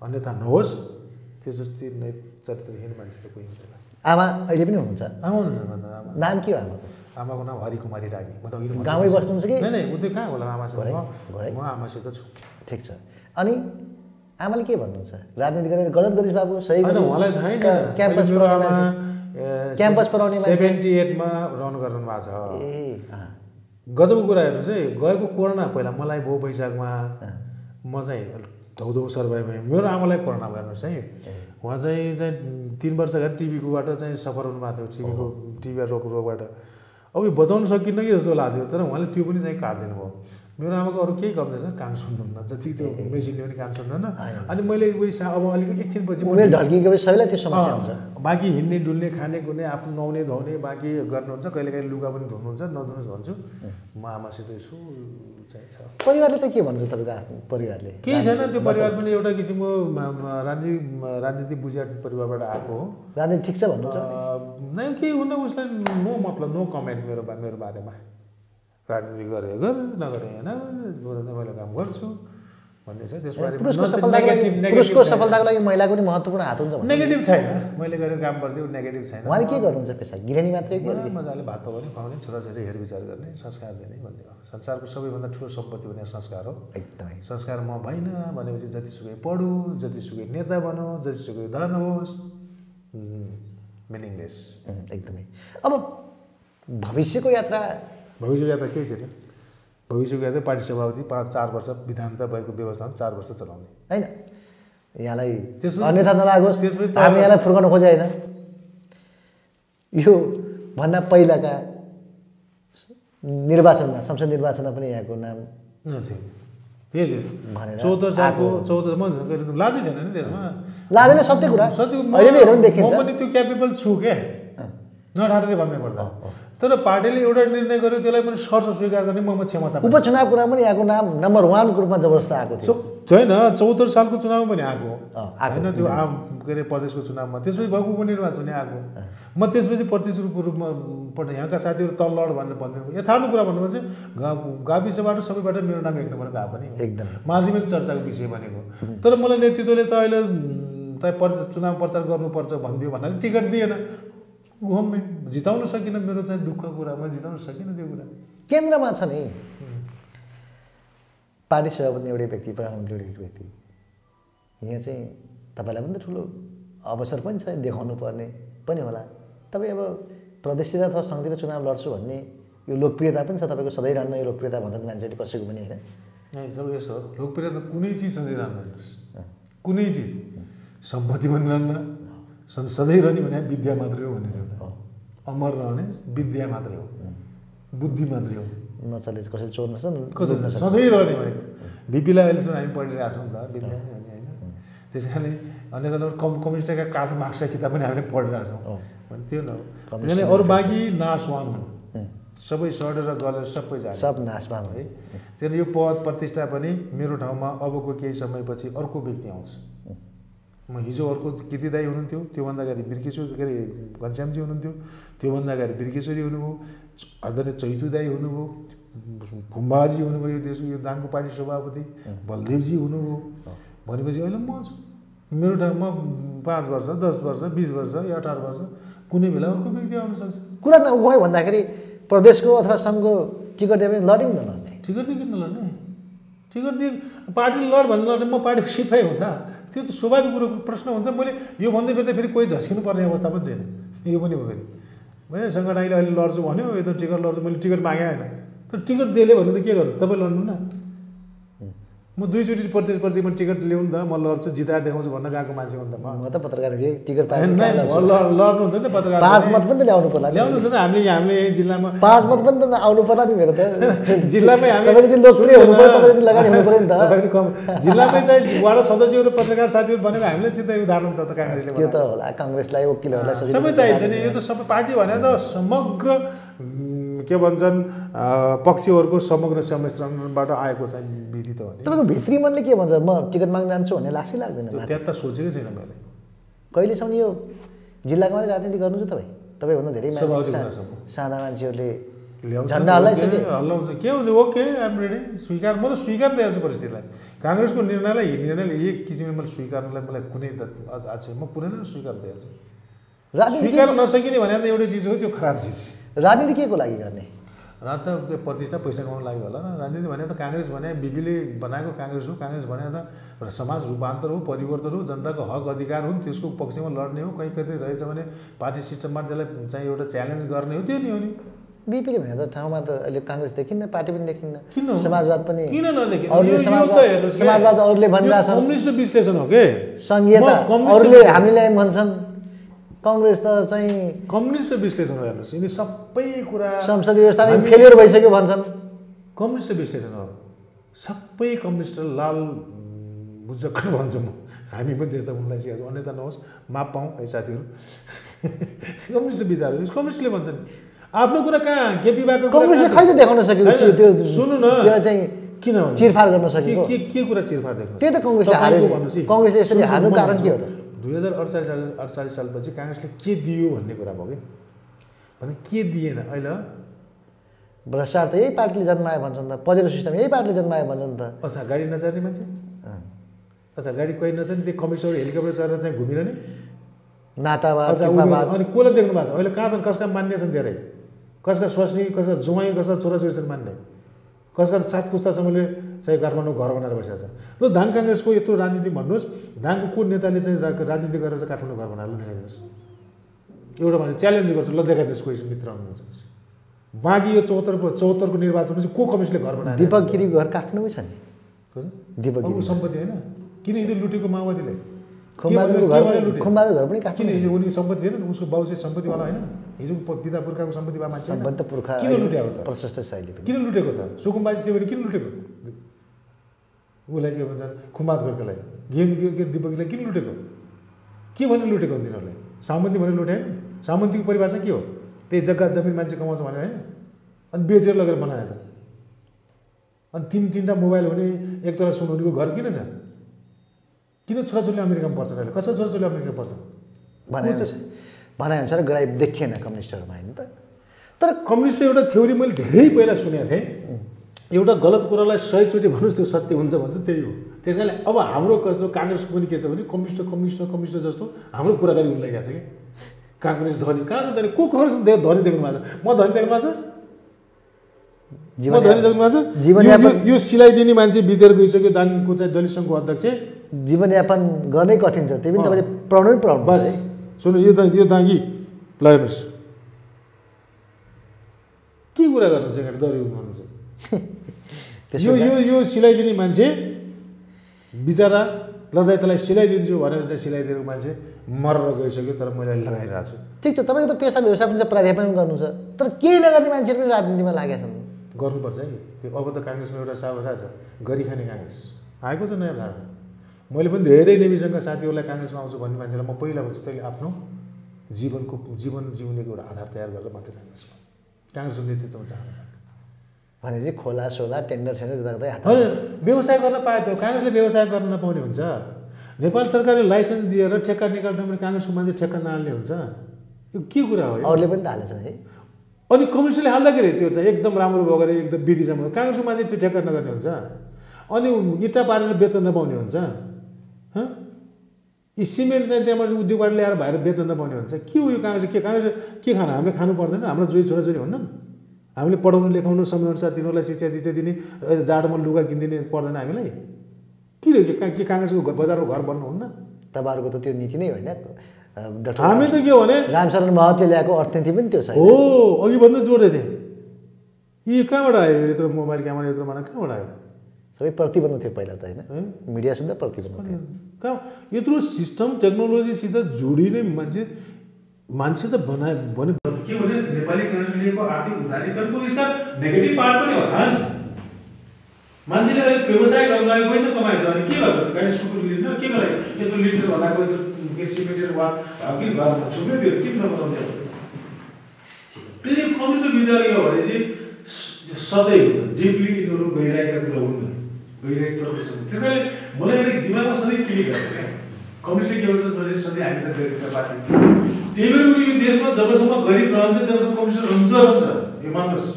अन्यथा नहोस्। त्यो जस्तै नै चरित्रहीन मान्छे त कोही हुँदैन। आमा अहिले पनि हुनुहुन्छ? आमा हुनुहुन्छ नाम के हो आमाको? आमाको नाम हरिकुमारी डागी म त गाउँमै। बस्नुहुन्छ कि? नै ऊ चाहिँ कहाँ होला? आमासँग? म- आमासित छु। ठिक छ। अनि आमाले के भन्नुहुन्छ? राजनीति गरेर गलत गरिस् बाबु सही? उहाँलाई थाहै छैन। क्याम्पस। क्याम्पस पढाउने। सेभेन्टी एटमा रन गर्नु भएको छ। ए गजबको कुरा हेर्नुहोस् है गएको कोरोना पहिला मलाई भयो वैशाखमा म चाहिँ धौधौ सर्भाइभ भएँ। मेरो आमालाई कोरोना भयो हेर्नुहोस् है। उहाँ चाहिँ चाहिँ तिन वर्ष अगाडि टिबीकोबाट चाहिँ सफर हुनुभएको थियो। टिबीको टिबी रोग रोगबाट अब यो बचाउन सकिन्न कि जस्तो लाग्थ्यो तर उहाँले त्यो पनि चाहिँ काटिदिनु भयो। मेरो आमाको अरू केही कम छैन कान सुन्नुहुन्न जति त्यो मेसिनले पनि कान सुन्नुहुन्न अनि मैले उयो अब अलिक एकछिनपछि सबैलाई त्यो समस्या हुन्छ। बाँकी हिँड्ने डुल्ने खाने कुने आफ्नो नुहाउने धुवाउने बाँकी गर्नुहुन्छ कहिले कहिले लुगा पनि धुनुहुन्छ नधुनुहोस् भन्छु। म आमासित चाहिँ छ। परिवारले चाहिँ के भन्छ तपाईँको आफ्नो परिवारले? केही छैन त्यो परिवार पनि एउटा किसिमको राजनीति राजनीति बुझिया परिवारबाट आएको हो। राजनीति ठिक छ भन्नु नै केही हुन्न उसलाई नो मतलब नो कमेन्ट मेरो मेरो बारेमा। राजनीति गरे गर नगरे होइन? मैले काम गर्छु भन्ने छ। पुरुषको सफलताको लागि महिलाको पनि महत्त्वपूर्ण हात हुन्छ नेगेटिभ छैन। मैले गरेको काम गरिदियो नेगेटिभ छैन। उहाँले के गर्नुहुन्छ पेसा गृहिणी मात्रै मजाले भात पकाउने खुवाउने छोराछोरी हेरविचार गर्ने संस्कार दिने भन्ने हो। संसारको सबैभन्दा ठुलो सम्पत्ति भने संस्कार हो। एकदमै। संस्कार म भइन भनेपछि जतिसुकै पढु जतिसुकै नेता बनौ जतिसुकै धन होस्। मिनिङलेस एकदमै। अब भविष्यको यात्रा भविष्यको यात्रा केही छैन। भविष्यको यात्रा पार्टी सभापति पाँच चार वर्ष विधानता भएको व्यवस्थामा चार वर्ष चलाउने। होइन? यहाँलाई अन्यथा नलागोस्। हामी यहाँलाई फुर्काउनु खोजे होइन। यो भन्दा पहिलाका निर्वाचनमा संसद निर्वाचनमा पनि यहाँको नाम चौध सालको। चौध लाजै छैन नि त्यसमा। लागेन सत्य कुरा। सत्य म- अहिले पनि हेरौँ देखिन्छ। म पनि त्यो क्यापेबल छु क्या नठाटेर भन्दै पर्दा। तर पार्टीले एउटा निर्णय गर्यो त्यसलाई पनि सर्छ स्वीकार गर्ने ममा क्षमता उपचुनाव कुरा पनि यहाँको नाम नम्बर वानको रूपमा जबरजस्त आएको थियो। छैन चौहत्तर सालको चुनावमा पनि आएको। होइन त्यो आम के अरे प्रदेशको चुनावमा। त्यसपछि भएको उपनिर्वाचन आएको म त्यसपछि प्रतिनिधिको रूपमा पढ्ने यहाँका साथीहरू तल लड भनेर भनिदिनु यथार्थ कुरा भन्नुभयो चाहिँ गाविसबाट सबैबाट मेरो नाम एक नम्बर गएको पनि एकदमै। माध्यमिक चर्चाको विषय भनेको। तर मलाई नेतृत्वले त अहिले त चुनाव प्रचार गर्नुपर्छ भनिदियो भन्नाले टिकट दिएन। गभर्मेन्ट जिताउन सकिनँ मेरो चाहिँ दुःखको कुरा म जिताउन सकिनँ त्यो कुरा। केन्द्रमा छ नि। पार्टी सभापति एउटै व्यक्ति प्रधानमन्त्री एउटै व्यक्ति। यहाँ चाहिँ तपाईँलाई पनि त ठुलो अवसर पनि छ देखाउनु पर्ने पनि होला। तपाईँ अब प्रदेशतिर अथवा सङ्घतिर चुनाव लड्छु भन्ने यो लोकप्रियता पनि छ तपाईँको सधैँ रहन्न यो लोकप्रियता भन्छन् मान्छेहरूले कसैको पनि होइन? हो। लोकप्रियता कुनै चिज सधैँ राम्रो कुनै चिज। सम्पत्ति पनि रहन्न। सधैँ सधैँ रहने भने विद्या मात्रै हो भन्ने एउटा। अमर रहने विद्या मात्रै हो। बुद्धि मात्रै हो। नचले कसैले चोर नछन् कसरी सधैँ रहने भनेको। बिपीलाई अहिलेसम्म हामी पढिरहेको छौँ नि त विद्या नै हो नि होइन त्यस कारणले नभए कम कम्युनिस्टका कालो मार्क्सका किताब पनि हामीले पढिरहेको छौँ। हो। भने त्यो न हो। कम्युनिस्ट त्यस कारणले अरू बाँकी नासवान हुन्। सबै सडेर गलेर सबै जाने। सब नाशमान है। त्यसले यो पद प्रतिष्ठा पनि मेरो ठाउँमा अबको केही समयपछि अर्को व्यक्ति आउँछ। म हिजो अर्को कृतिदाई हुनुहुन्थ्यो त्योभन्दा अगाडि बिर्केश्वर के अरे घनश्यामजी हुनुहुन्थ्यो त्योभन्दा अगाडि बिर्केश्वरी हुनुभयो आदरणीय चैतु दाई हुनुभयो खुम्बाजी हुनुभयो यो देशको यो दाङको पार्टी सभापति बलदेवजी हुनुभयो भनेपछि अहिले म छु। मेरो ठाउँमा पाँच वर्ष दस वर्ष बिस वर्ष या अठार वर्ष कुनै बेला अर्को व्यक्ति आउन सक्छ। कुरा नगयो भन्दाखेरि प्रदेशको अथवा सङ्घको टिकट दिए पनि लड्यो नि त लड्ने। टिकट दिए किन लड्ने। टिकट दिए पार्टीले लड भनेर लड्ने म पार्टीको सिपाही हो त। त्यो त स्वाभाविक कुरो प्रश्न हुन्छ। मैले यो भन्दै फेरि फेरि कोही झस्किनु पर्ने अवस्था पनि छैन। यो पनि हो फेरि। भयो सङ्गठनले अहिले लड्छु भन्यो यो त टिकट लड्छु मैले टिकट मागेँ होइन। तर टिकट दिएले भने त के गर्नु? तपाईँ लड्नु न। म दुईचोटि प्रतिस्पर्धीमा टिकट ल्याउनु त म लड्छु जिताएर देखाउँछु भन्न गएको मान्छे हो नि त म। त पत्रकार हो, टिकट? लड्नुहुन्छ नि पत्रकार। पाँच मत पनि त ल्याउनु पर्ला। ल्याउनुहुन्छ नि हामीले हामीले यही जिल्लामा पाँच मत पनि त आउनु पर्ला नि मेरो त। *laughs* जिल्लामै हामी लोकप्रिय हुनु पऱ्यो तपाईँ लगानी हुनु पऱ्यो नि त। कम। जिल्लामै चाहिँ वार्ड सदस्यहरू पत्रकार साथीहरू भनेको हामीले चित्त उदाहरण छ त काङ्ग्रेसले त्यो त। होला काङ्ग्रेसलाई वकिलहरूलाई सबै हुन्छ चाहिन्छ नि यो त सबै पार्टी भने त समग्र के भन्छन् पक्षीहरूको समग्र सम्मिश्रणबाट आएको चाहिँ विधि त हो नि। तपाईँको भित्री मनले के भन्छ? म टिकट माग्न जान्छु भन्ने लाग्छै लाग्दैन? त्यो त्यहाँ त सोचेकै छैन मैले। कहिलेसम्म यो जिल्लाको मात्रै राजनीति गर्नु छ तपाईँ? तपाईँभन्दा धेरै। सादा मान्छेहरूले झन्डा के हुन्छ? ओके आइम रेडी स्वीकार म त स्वीकार तयार छु परिस्थितिलाई। काङ्ग्रेसको निर्णयलाई निर्णयले एक किसिमले मैले स्वीकार्नलाई मलाई कुनै आज म कुनैलाई स्वीकार तयार छु राजनीति स्वीकार नसकिने भने त एउटै चिज हो त्यो खराब चिज। राजनीति के को लागि गर्ने? र त त्यो प्रतिष्ठा पैसा कमाउनु लागि होला राजनीति भने त काङ्ग्रेस भने बिबीले बनाएको काङ्ग्रेस हो काङ्ग्रेस भने त समाज रूपान्तर हो परिवर्तन हो जनताको हक अधिकार हुन् त्यसको पक्षमा लड्ने हो कहीँ कतै रहेछ भने पार्टी सिस्टममा त्यसलाई चाहिँ एउटा च्यालेन्ज गर्ने हो त्यो नि हो नि। बिपीले भने त ठाउँमा त अहिले काङ्ग्रेस देखिन्न पार्टी पनि देखिन्न। किन हो? समाजवाद पनि किन समाजवाद अरूले विश्लेषण हो के? सङ्घीयता अरूले हामीले भन्छन्। कङ्ग्रेस त चाहिँ कम्युनिस्ट विश्लेषण हेर्नुहोस् यिनी सबै कुरा संसदीय व्यवस्था नै फेलियर भइसक्यो भन्छन्। कम्युनिस्ट विश्लेषण हो सबै कम्युनिस्ट लाल बुझक्क भन्छु म। हामी पनि त्यस्ता उनलाई सिकाउँछौँ अन्यथा नहोस् माप पाऊँ है साथीहरू। कम्युनिस्ट विचारहरू कम्युनिस्टले भन्छन् आफ्नो कुरा कहाँ? केपी कुरा कङ्ग्रेसले खै त देखाउन सकेको त्यो सुन्नु न। चाहिँ किन? चिरफार गर्न सकेको? के के कुरा चिरफार देख्नु? त्यही त कङ्ग्रेसले। कङ्ग्रेसले यसरी म कारण के हो। त? दुई हजार अडचालिस साल अडचालिस सालपछि काङ्ग्रेसले के दियो भन्ने कुरा भयो कि? भने के दिएन? अहिले? भ्रष्टाचार त यही पार्टीले जन्मायो भन्छन् त। पजेरो सिस्टम यही पार्टीले जन्मायो भन्छन् त। अच्छा गाडी नचढ्ने मान्छे। अच्छा गाडी कोही नचढ्ने त्यो कमिसनर हेलिकप्टर चढेर चाहिँ घुमिरहने? नातावाद अनि कसलाई देख्नु भएको छ? अहिले कहाँ छन्? कसका मान्य छन् धेरै? कसका स्वास्नी कसका जुवाई कसका छोराछोरी छन् मान्ने? कसका सात पुस्तासम्मले चाहिँ काठमाडौँ घर बनाएर बसेको छ। ल धान काङ्ग्रेसको यत्रो राजनीति भन्नुहोस् धानको को नेताले चाहिँ रा- राजनीति गरेर चाहिँ काठमाडौँ घर बनाएर देखाइदिनुहोस् एउटा मान्छे च्यालेन्ज गर्छु ल देखाइदिनुहोस् कोही मित्र हुनुहुन्छ बाँकी यो चौहत्तर चौहत्तरको निर्वाचनमा चाहिँ को कमिसनले घर बनाएर दिपक गिरीको घर काठमाडौँमै छ नि। दिपक गिरी। सम्पत्ति होइन। किन हिजो लुटेको माओवादीले घर पनि किन काठमाडौँ हिजो उनी सम्पत्ति होइन? उसको बाउ चाहिँ सम्पत्तिवाला होइन? हिजो पिता पुर्खाको सम्पत्तिवाला मान्छे? सम्बन्ध पुर्खा किन लुट्यो त? प्रशस्त शैली पनि। किन लुटेको त? सुकुम्बाजी थियो भने किन लुटेको? उसलाई के भन्छन्? खुम्बाद गोर्खालाई गेम के दिपकीलाई किन लुटेको? के भनेर लुटेको तिनीहरूले? सामन्ती भनेर लुटे होइन। सामन्तीको परिभाषा के हो? त्यही जग्गा जमिन मान्छे कमाउँछ भनेर होइन। अनि बेचेर लगेर बनाएर अनि तिन तिनवटा मोबाइल हुने एक तला सुन हुनेको घर किन छ? किन छोराछोरीले अमेरिकामा पर्छन् अहिले कसै छोराछोरीले अमेरिकामा पर्छन् भनाइअनुसार भनाइअनुसार गराइ देखिएन कम्युनिस्टहरूमा होइन त। तर कम्युनिस्टको एउटा थ्योरी मैले धेरै पहिला सुनेको थिएँ। एउटा गलत कुरालाई सयचोटि भन्नुहोस् त्यो सत्य हुन्छ भने त्यही हो। त्यस कारणले अब हाम्रो कस्तो काङ्ग्रेसको पनि के छ भने कम्युनिस्ट कम्युनिस्ट कम्युनिस्ट जस्तो हाम्रो कुराकानी उनलाई गएको छ कि? काङ्ग्रेस धनी। कहाँ छ धनी? को कङ्ग्रेस? धनी देख्नु भएको छ। म धनी देख्नु भएको छ? म धनी देख्नु भएको छ? जीवनयापन- यो- सिलाइदिने मान्छे बितेर गइसक्यो दाङको चाहिँ दलित सङ्घको अध्यक्ष। जीवनयापन गर्नै कठिन छ। त्यही पनि। तपाईँले पढाउनै पढाउनु बस। सुन्नु यो दा यो दाङ्गी ल हेर्नुहोस्। के कुरा गर्नुहुन्छ? यहाँ दरी भन्नुहुन्छ। त्यसको *laughs* यो यो यो सिलाइदिने मान्छे बिचरा ल दाइ तँलाई सिलाइदिन्छु भनेर चाहिँ सिलाइदिएको मान्छे मरेर गइसक्यो तर मैले अहिले लगाइरहेको छु। ठिक छ तपाईँको त पेसा व्यवसाय पनि छ प्राध्यापन पनि गर्नुहुन्छ। तर केही नगर्ने मान्छेहरू पनि राजनीतिमा लागेका छन्। गर्नुपर्छ है। त्यो अब त काङ्ग्रेसमा एउटा साव रहेछ गरी खाने काङ्ग्रेस। आएको छ नयाँ धारणा। मैले पनि धेरै नेमीसँग साथीहरूलाई काङ्ग्रेसमा आउँछु भन्ने मान्छेलाई म पहिला भन्छु तैँले आफ्नो जीवनको जीवन जिउनेको एउटा आधार तयार गरेर मात्रै काङ्ग्रेसमा काङ्ग्रेसको नेतृत्वमा चाहनु भनेपछि खोला सोला टेन्डर सेन्डर जताततै हात व्यवसाय गर्न पाए त काङ्ग्रेसले व्यवसाय गर्न नपाउने हुन्छ। नेपाल सरकारले लाइसेन्स दिएर ठेक्का निकाल्न पनि काङ्ग्रेसको मान्छे ठेक्का नहाल्ने हुन्छ। यो के कुरा हो? अरूले पनि त हालेछन् है। अनि कम्युनिस्टले हाल्दाखेरि त्यो चाहिँ एकदम राम्रो भयो गरे एकदम विधिसम्म काङ्ग्रेसको मान्छे चाहिँ ठेक्का नगर्ने हुन्छ। अनि इँटा पारेर वेतन नपाउने हुन्छ। यी सिमेन्ट चाहिँ त्यहाँबाट उद्योगबाट ल्याएर भएर वेतन नपाउने हुन्छ। के हो यो काङ्ग्रेस? के काङ्ग्रेस? के खानु? हामीले खानु पर्दैन। हाम्रो छोराछोरी हुन्न। हामीले पढाउनु लेखाउनु समयअनुसार तिनीहरूलाई शिक्षा दीक्षा दिने जाडोमा लुगा किनिदिने पर्दैन हामीलाई। के हो के का- काङ्ग्रेसको बजारमा घर बन्नुहुन्न तपाईँहरूको त त्यो नीति नै होइन। हामी त के हो भने रामशरण महतले ल्याएको अर्थनीति पनि त्यो छ हो अघि भन्दै जोड्दै थिएँ। यी कहाँबाट आयो यत्रो मोबाइल क्यामेरा यत्रो माना कहाँबाट आयो? सबै प्रतिबन्ध थियो पहिला त होइन? मिडिया सुन्दा प्रतिबन्ध थियो। कहाँ? यत्रो सिस्टम टेक्नोलोजीसित जोडिने मान्छे मान्छे त बनाए भने के भने नेपाली काङ्ग्रेसले आर्थिक उदारीकरणको यसका नेगेटिभ पार्ट पनि होला नि मान्छेले अहिले व्यवसाय गर्नु लागि पैसा कमाएको अनि के गर्छ? गाडी सुकुर लिनु के गरायो यत्रो लिटर भन्दाको यत्रो के सिमेन्टेड वा किन घरमा छुप्रै दियो किन नबनाउने फेरि कम्प्युटर विचार गयो भने चाहिँ सधैँ हुन्छ। डिपली यिनीहरू गइरहेका कुरा हुन् गइरहेको तर्फ त्यस कारणले मलाई अलिक दिमागमा सधैँ क्लिक गर्छ क्या कम्युनिस्टले के भन्छ भने सधैँ हामी त गरिबका पार्टी त्यही भएर पनि यो देशमा जबसम्म गरिब रहन्छ तबसम्म कम्युनिस्ट रहन्छ रहन्छ यो मान्नुहोस्।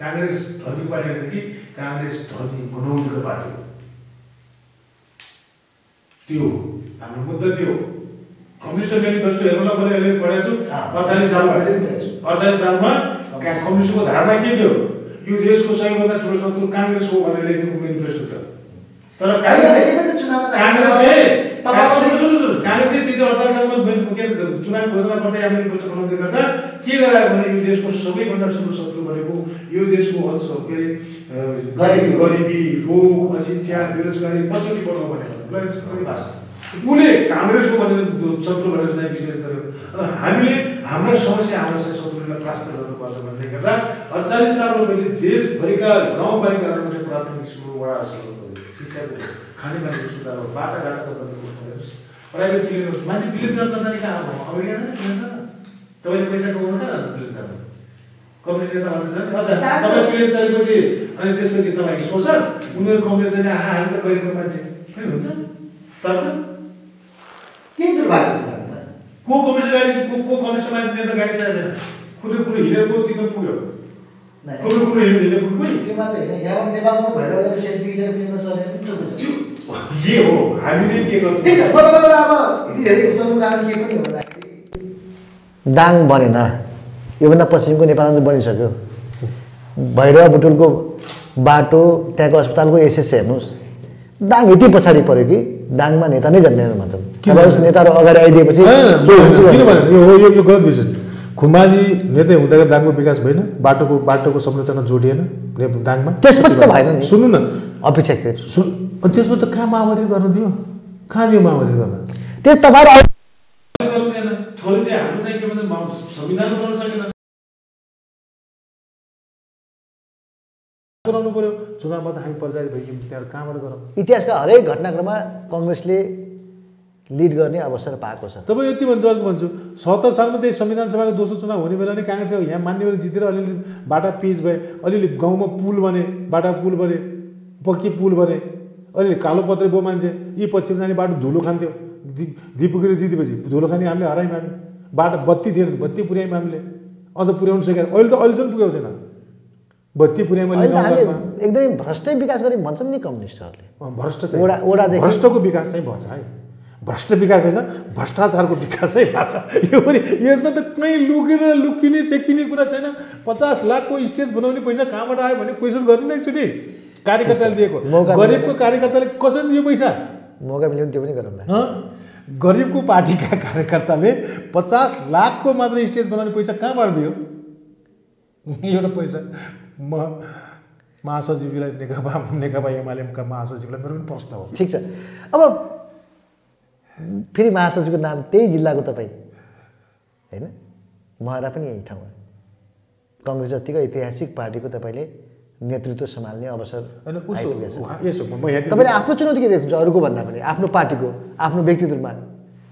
काङ्ग्रेस धनी पार्टी कि काङ्ग्रेस धनी बनाउनुको पार्टी हो। त्यो हाम्रो मुद्दा त्यो कम्युनिस्ट मेनिफेस्टो हेर्नुलाई मैले अहिले पढाएको छु। अडचालिस सालमा। अडचालिस सालमा कम्युनिस्टको धारणा के थियो? यो देशको सबैभन्दा ठुलो शत्रु काङ्ग्रेस हो भनेर लेखेको मेनिफेस्टो छ। तर काङ्ग्रेसले काङ्ग्रेसले सालमा मेन- के चुनाव घोषणा गर्दै या मेनिफेस्टो बनाउँदै गर्दा के गरायो भने यो देशको सबैभन्दा ठुलो शत्रु भनेको यो देशको के अरे गरिबी। रोग अशिक्षा बेरोजगारी पछौटी भाषा छ उसले काङ्ग्रेसको भनेर शत्रु भनेर चाहिँ विश्लेषण गर्यो। हामीले हाम्रो समस्या हाम्रो चाहिँ शत्रुलाई गर्नुपर्छ भन्दै गर्दा अडचालिस सालमा देशभरिका गाउँपालिकाहरूमा चाहिँ प्राथमिक स्कुल स्कुलहरू शिक्षाको खानेपानीको सुधार हो बाटाघाटको पनि प्राइभेट क्लिनिक मान्छे विलेज जान नजाने कहाँ अब अमेरिका जाने? किन जान? तपाईँले पैसा कमाउनु कहाँ जान्छ विलेज जानु कम्युनिस्ट नेता भन्दैछ नि अझ तपाईँ विलेज चलेपछि अनि त्यसपछि तपाईँ शोषण उनीहरू कम्युनिस्ट चाहिँ आहा हामी त गरिबको मान्छे। खै हुन्छ? तर्क। के कुरो भएको छ? को कम्युनिस्ट गाडी को को कम्युनिस्ट मान्छे नेता गाडी चाहिएको छैन? कुरो कुरो हिँडेर को? चिकन पुग्यो? नाही, कुरो पुग्यो कोही त्यो मात्रै होइन। यहाँ नेपालमा भएर सेल्फी फिल्म चलेर पनि त्यो हो हामीले के गर्छौँ? दाङ बनेन। योभन्दा पश्चिमको नेपालमा चाहिँ बनिसक्यो। भैरवा बुटुलको बाटो त्यहाँको अस्पतालको एसएस हेर्नुहोस्। दाङ यति पछाडि पऱ्यो कि दाङमा नेता नै जन्मेन भन्छन्। नेताहरू अगाडि आइदिएपछि खुम्बाजी नेतै हुँदाखेरि दाङको विकास भएन बाटोको बाटोको संरचना जोडिएन ने- दाङमा। त्यसपछि त भएन नि। सुन्नु न। अपेक्षाकृत। सुन अनि त्यसमा त कहाँ माओवादी गर्न दियो? कहाँ दियो माओवादी गर्न? त्यो तपाईँहरू पर्यो। चुनावमा त हामी त्यहाँ कहाँबाट गरौँ। इतिहासका हरेक घटनाक्रममा कङ्ग्रेसले लिड गर्ने अवसर पाएको छ। तपाईँ यति भन्छु अर्को भन्छु सत्तर सालमा त्यही संविधान सभाको दोस्रो चुनाव हुने बेला नै काङ्ग्रेस यहाँ मान्यहरू जितेर अलिअलि बाटा पिच भए अलिअलि गाउँमा पुल बने बाटा पुल बने पक्की पुल बने अलिअलि कालो पत्रे बो मान्छे यी पश्चिम जाने बाटो धुलो खान्थ्यो। दि दिपुगिरी जितेपछि धुलो खाने हामीले हरायौँ हामी। बाटो बत्ती थिएन बत्ती पुर्यायौँ हामीले। अझ पुर्याउनु सकेन। अहिले त अहिलेसम्म पुगेको छैन। बत्ती पुर्यायौँ। एकदमै भ्रष्टै विकास गऱ्यौँ भन्छन् नि कम्युनिस्टहरूले। भ्रष्ट चाहिँ। भ्रष्टको विकास चाहिँ भएछ है। भ्रष्ट विकास होइन भ्रष्टाचारको विकास भएको छ यो पनि यसमा त कहीँ लुकेर लुकिने चेकिने कुरा छैन। पचास लाखको स्टेज बनाउने पैसा कहाँबाट आयो भने क्वेसन गर्नु न एकचोटि। कार्यकर्ताले दिएको। गरिबको कार्यकर्ताले कसरी दियो पैसा? मौका मिल्यो भने त्यो पनि गरौँ न हँ? गरिबको पार्टीका कार्यकर्ताले पचास लाखको मात्र स्टेज बनाउने पैसा कहाँबाट दियो? *laughs* एउटा पैसा। म महासचिवलाई नेकपा नेकपा एमालेका महासचिवलाई मेरो पनि प्रश्न हो। ठिक छ। अब फेरि महासचिवको नाम त्यही जिल्लाको तपाईँ। होइन? महरा पनि यही ठाउँमा। कङ्ग्रेस जतिको ऐतिहासिक पार्टीको तपाईँले नेतृत्व सम्हाल्ने अवसर यहाँ तपाईँले आफ्नो चुनौती के देख्नुहुन्छ अरूको भन्दा पनि? आफ्नो पार्टीको आफ्नो व्यक्तित्वमा?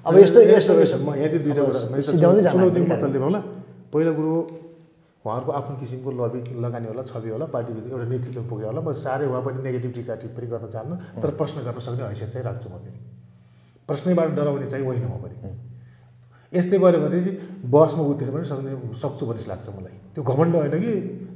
अब यस्तो यस्तो यसो म जानु चुनौती होला पहिलो कुरो उहाँहरूको आफ्नो किसिमको लबी लगानी होला छवि होला पार्टीभित्र एउटा नेतृत्व पुग्यो होला। म साह्रै उहाँ पनि नेगेटिभ टिका टिप्पणी गर्न चाहन्न तर प्रश्न गर्न सक्ने हैसियत चाहिँ राख्छु म फेरि। प्रश्नैबाट डराउने चाहिँ होइन म पनि। यस्तै गऱ्यो भने चाहिँ बसमा उत्रिनु पनि सक्ने सक्छु भन्ने जस्तो लाग्छ मलाई। त्यो घमण्ड होइन कि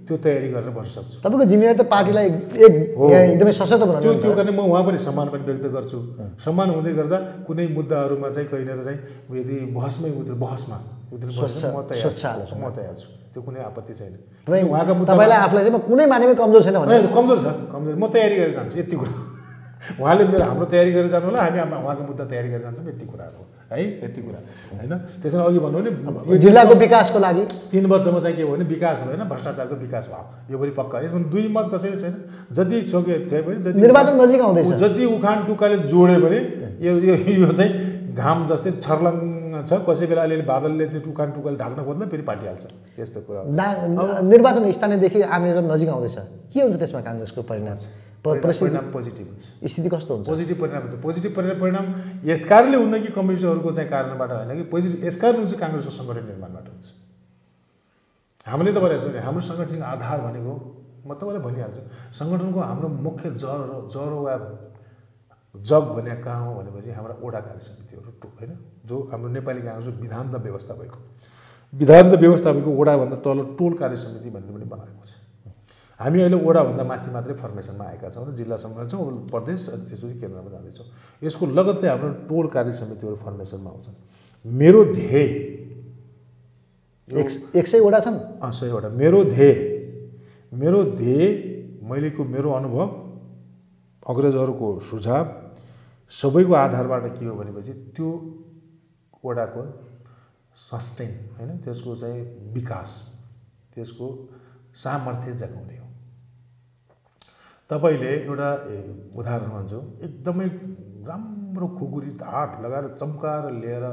त्यो तयारी गरेर बस्न सक्छु। तपाईँको जिम्मेवारी त पार्टीलाई एक एकदमै सशक्त बनाउनु त्यो त्यो। कारण म उहाँ पनि सम्मान पनि व्यक्त गर्छु। सम्मान हुँदै गर्दा कुनै मुद्दाहरूमा चाहिँ कहिलेर चाहिँ यदि बहसमै उत्रे बहसमा उत्रिनु म तयार। म तयार छु। त्यो कुनै आपत्ति छैन। तपाईँ उहाँका मुद्दा तपाईँलाई आफूलाई चाहिँ म कुनै मानेमै कमजोर छैन कमजोर छ कमजोर। म तयारी गरेर जान्छु यति कुरा। उहाँले मेरो हाम्रो तयारी गरेर जानु होला हामी उहाँको मुद्दा तयारी गरेर जान्छौँ यति कुराहरू है। यति कुरा। होइन? त्यसमा अघि भन्नु भने जिल्लाको विकासको लागि। तिन वर्षमा चाहिँ के भयो भने विकास भएन भ्रष्टाचारको विकास भयो। यो पनि पक्का यसमा दुई मत कसैले छैन। जति छोके थियो भने जति निर्वाचन नजिक आउँदैछ। जति उखान टुक्काले जोड्यो भने यो यो चाहिँ घाम जस्तै छर्लङ्ग छ। कसै बेला अलिअलि बादलले त्यो उखान टुक्काले ढाक्न खोज्दा फेरि पार्टिहाल्छ। यस्तो कुरा हो। निर्वाचन स्थानीयदेखि आम निर्वाचन नजिक आउँदैछ। के हुन्छ त्यसमा काङ्ग्रेसको परिणाम? परिणाम पोजिटिभ हुन्छ। स्थिति कस्तो हुन्छ? पोजिटिभ परिणाम हुन्छ। पोजिटिभ परिणाम परिणाम यस कारणले हुन्न कि कम्युनिस्टहरूको चाहिँ कारणबाट होइन कि पोजिटिभ यस कारण हुन्छ काङ्ग्रेसको सङ्गठन निर्माणबाट हुन्छ। हामीले त नि हाम्रो सङ्गठनको आधार भनेको म तपाईँलाई भनिहाल्छु सङ्गठनको हाम्रो मुख्य जरो जरो वा जग भने कहाँ हो भनेपछि हाम्रा ओडा कार्य समितिहरू टु होइन जो हाम्रो नेपाली काङ्ग्रेसको विधान र व्यवस्था भएको। विधान र व्यवस्था भएको ओडाभन्दा तल टोल कार्य समिति भन्ने पनि बनाएको छ। हामी अहिले ओडाभन्दा माथि मात्रै फर्मेसनमा आएका छौँ र जिल्लासम्म छौँ प्रदेश अनि त्यसपछि केन्द्रमा जाँदैछौँ यसको लगत्तै हाम्रो टोल कार्य समितिहरू फर्मेसनमा आउँछन्। मेरो ध्येय एक एक सयवटा छन्? अँ, सयवटा मेरो ध्येय मेरो ध्येय मैलेको मेरो अनुभव अग्रजहरूको सुझाव सबैको आधारबाट के हो भनेपछि त्यो वडाको सस्टेन होइन? त्यसको चाहिँ विकास त्यसको सामर्थ्य जगाउने तपाईँले एउटा उदाहरण भन्छु। एकदमै राम्रो खुकुरी धाट लगाएर चम्काएर लिएर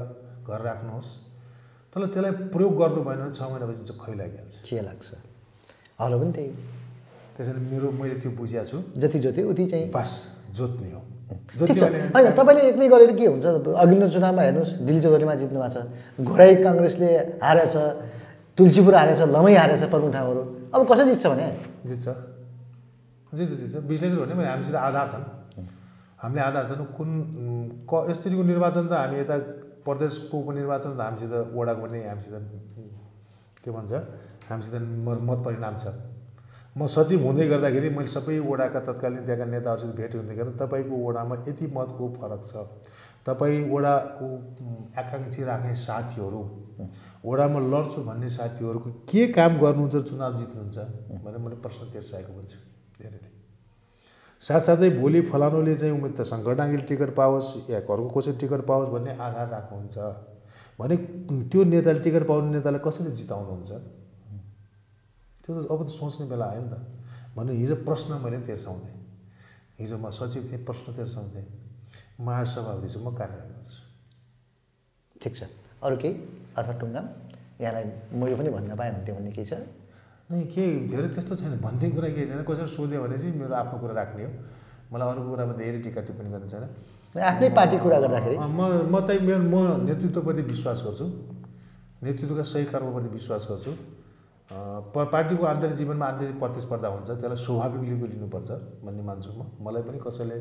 घर राख्नुहोस्। तर त्यसलाई प्रयोग गर्नु भएन भने छ महिनापछि चाहिँ खै लागिहाल्छ। के लाग्छ? हलो पनि त्यही। त्यसैले मेरो मैले त्यो बुझिया छु। जति जोत्यो उति चाहिँ। पास जोत्ने हो। होइन तपाईँले एक्लै गरेर के हुन्छ? अघिल्लो चुनावमा हेर्नुहोस् दिल्ली चौधरीमा जित्नु भएको छ। घोराई काङ्ग्रेसले हारेछ तुलसीपुर हारेछ लमै हारेछ प्रमुख ठाउँहरू। अब कसरी जित्छ भने? जित्छ। जित्छ जित्छ विश्लेषण भने मैले हामीसित आधार छन् हामीले आधार छन् कुन क यसरीको निर्वाचन त हामी यता प्रदेशको उपनिर्वाचन त हामीसित वडाको पनि हामीसित के भन्छ हामीसित मत परिणाम छ। म सचिव हुँदै गर्दाखेरि मैले सबै वडाका तत्कालीन त्यहाँका नेताहरूसित भेट हुँदै गर्दा तपाईँको वडामा यति मतको फरक छ। तपाईँ वडाको आकाङ्क्षी राख्ने साथीहरू वडामा लड्छु भन्ने साथीहरूको के काम गर्नुहुन्छ चुनाव जित्नुहुन्छ भनेर मैले प्रश्न तेर्साएको हुन्छु धेरैले साथसाथै भोलि फलानुले चाहिँ उमेद त शङ्कर डाङ्गीले टिकट पाओस् या घरको कसै टिकट पाओस् भन्ने आधार राख्नुहुन्छ। भने त्यो नेताले टिकट पाउने नेतालाई कसरी जिताउनुहुन्छ? त्यो त अब त सोच्ने बेला आयो नि त। भने हिजो प्रश्न मैले तेर्साउँथेँ। हिजो म सचिव थिएँ प्रश्न तेर्साउँथेँ। म आज सभापति छु म कार्यालय गर्छु। ठिक छ। अरू केही? अथवा टुङ्गाम? यहाँलाई म यो पनि भन्न पाएँ हुन्थ्यो भन्ने केही छ? नै के धेरै त्यस्तो छैन। भन्ने कुरा केही छैन? कसरी सोध्यो भने चाहिँ मेरो आफ्नो कुरा राख्ने हो। मलाई अरू कुरामा धेरै टिका टिप्पणी गर्नु छैन। आफ्नै पार्टी कुरा गर्दाखेरि? म म चाहिँ मेरो म नेतृत्वप्रति विश्वास गर्छु। नेतृत्वका सही कर्मप्रति विश्वास गर्छु। प पार्टीको आन्तरिक जीवनमा आन्तरिक प्रतिस्पर्धा हुन्छ। त्यसलाई स्वाभाविक लिपि लिनुपर्छ भन्ने मान्छु म। मलाई पनि कसैले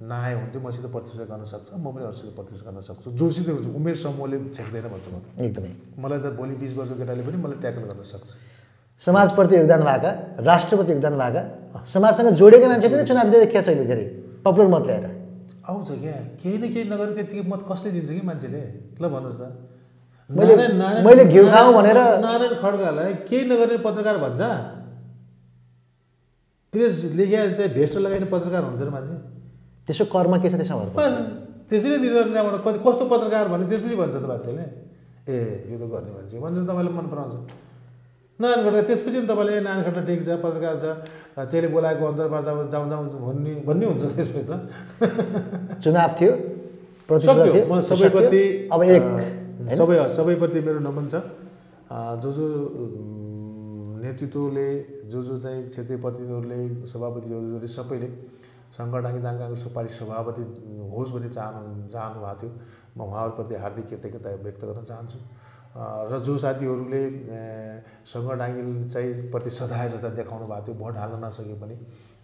नआए हुन्थ्यो मसित प्रतिस्पर्धा गर्न सक्छ। म पनि अरूसित प्रतिस्पर्धा गर्न सक्छु। जोसित हुन्छ। उमेर समूहले छेक्दैन भन्छु म एकदमै। मलाई त भोलि बिस वर्षको केटाले पनि मलाई ट्याकल गर्न सक्छ। समाजप्रति योगदान भएका राष्ट्रप्रति योगदान भएका समाजसँग जोडेका मान्छे पनि चुनाव देखिया छ अहिले धेरै। पपुलर मत ल्याएर। आउँछ क्या। केही न केही नगरी त्यतिकै मत कसले दिन्छ कि मान्छेले? ल भन्नुहोस् त। मैले- मैले घिउ खाऊँ भनेर- नारायण खड्कालाई केही नगर्ने पत्रकार भन्छ? प्रेस लेखे चाहिँ भेस्ट लगाइने पत्रकार हुन्छ र मान्छे। त्यसो कर्म के छ त्यसमा त्यसरी दिएर त्यहाँबाट। कस्तो पत्रकार भने त्यसपछि भन्छ त मान्छेले। ए यो त गर्ने मान्छे भनेर तपाईँलाई मन पराउँछ। नारायण खड्का त्यसपछि नि तपाईँले नारायण खड्का ठिक छ पत्रकार छ त्यसले बोलाएको अन्तर्वार्ता जाउँ जाउँ भन्ने भन्ने हुन्छ त्यसपछि त चुनाव थियो। सबैप्रति अब एक? सबै सबैप्रति मेरो नमन छ जो जो नेतृत्वले जो जो चाहिँ क्षेत्रीय प्रतिनिधिहरूले सभापतिहरूले सबैले शङ्कर डाङ्गी दाङ काङ्ग्रेसको पार्टी सभापति होस् भन्ने चाहनु चाहनु भएको थियो म उहाँहरूप्रति हार्दिक कृतज्ञता व्यक्त गर्न चाहन्छु र जो साथीहरूले अ, शङ्कर डाङ्गिल चाहिँ प्रति सधाए जस्ता देखाउनु भएको थियो भोट हाल्न नसके पनि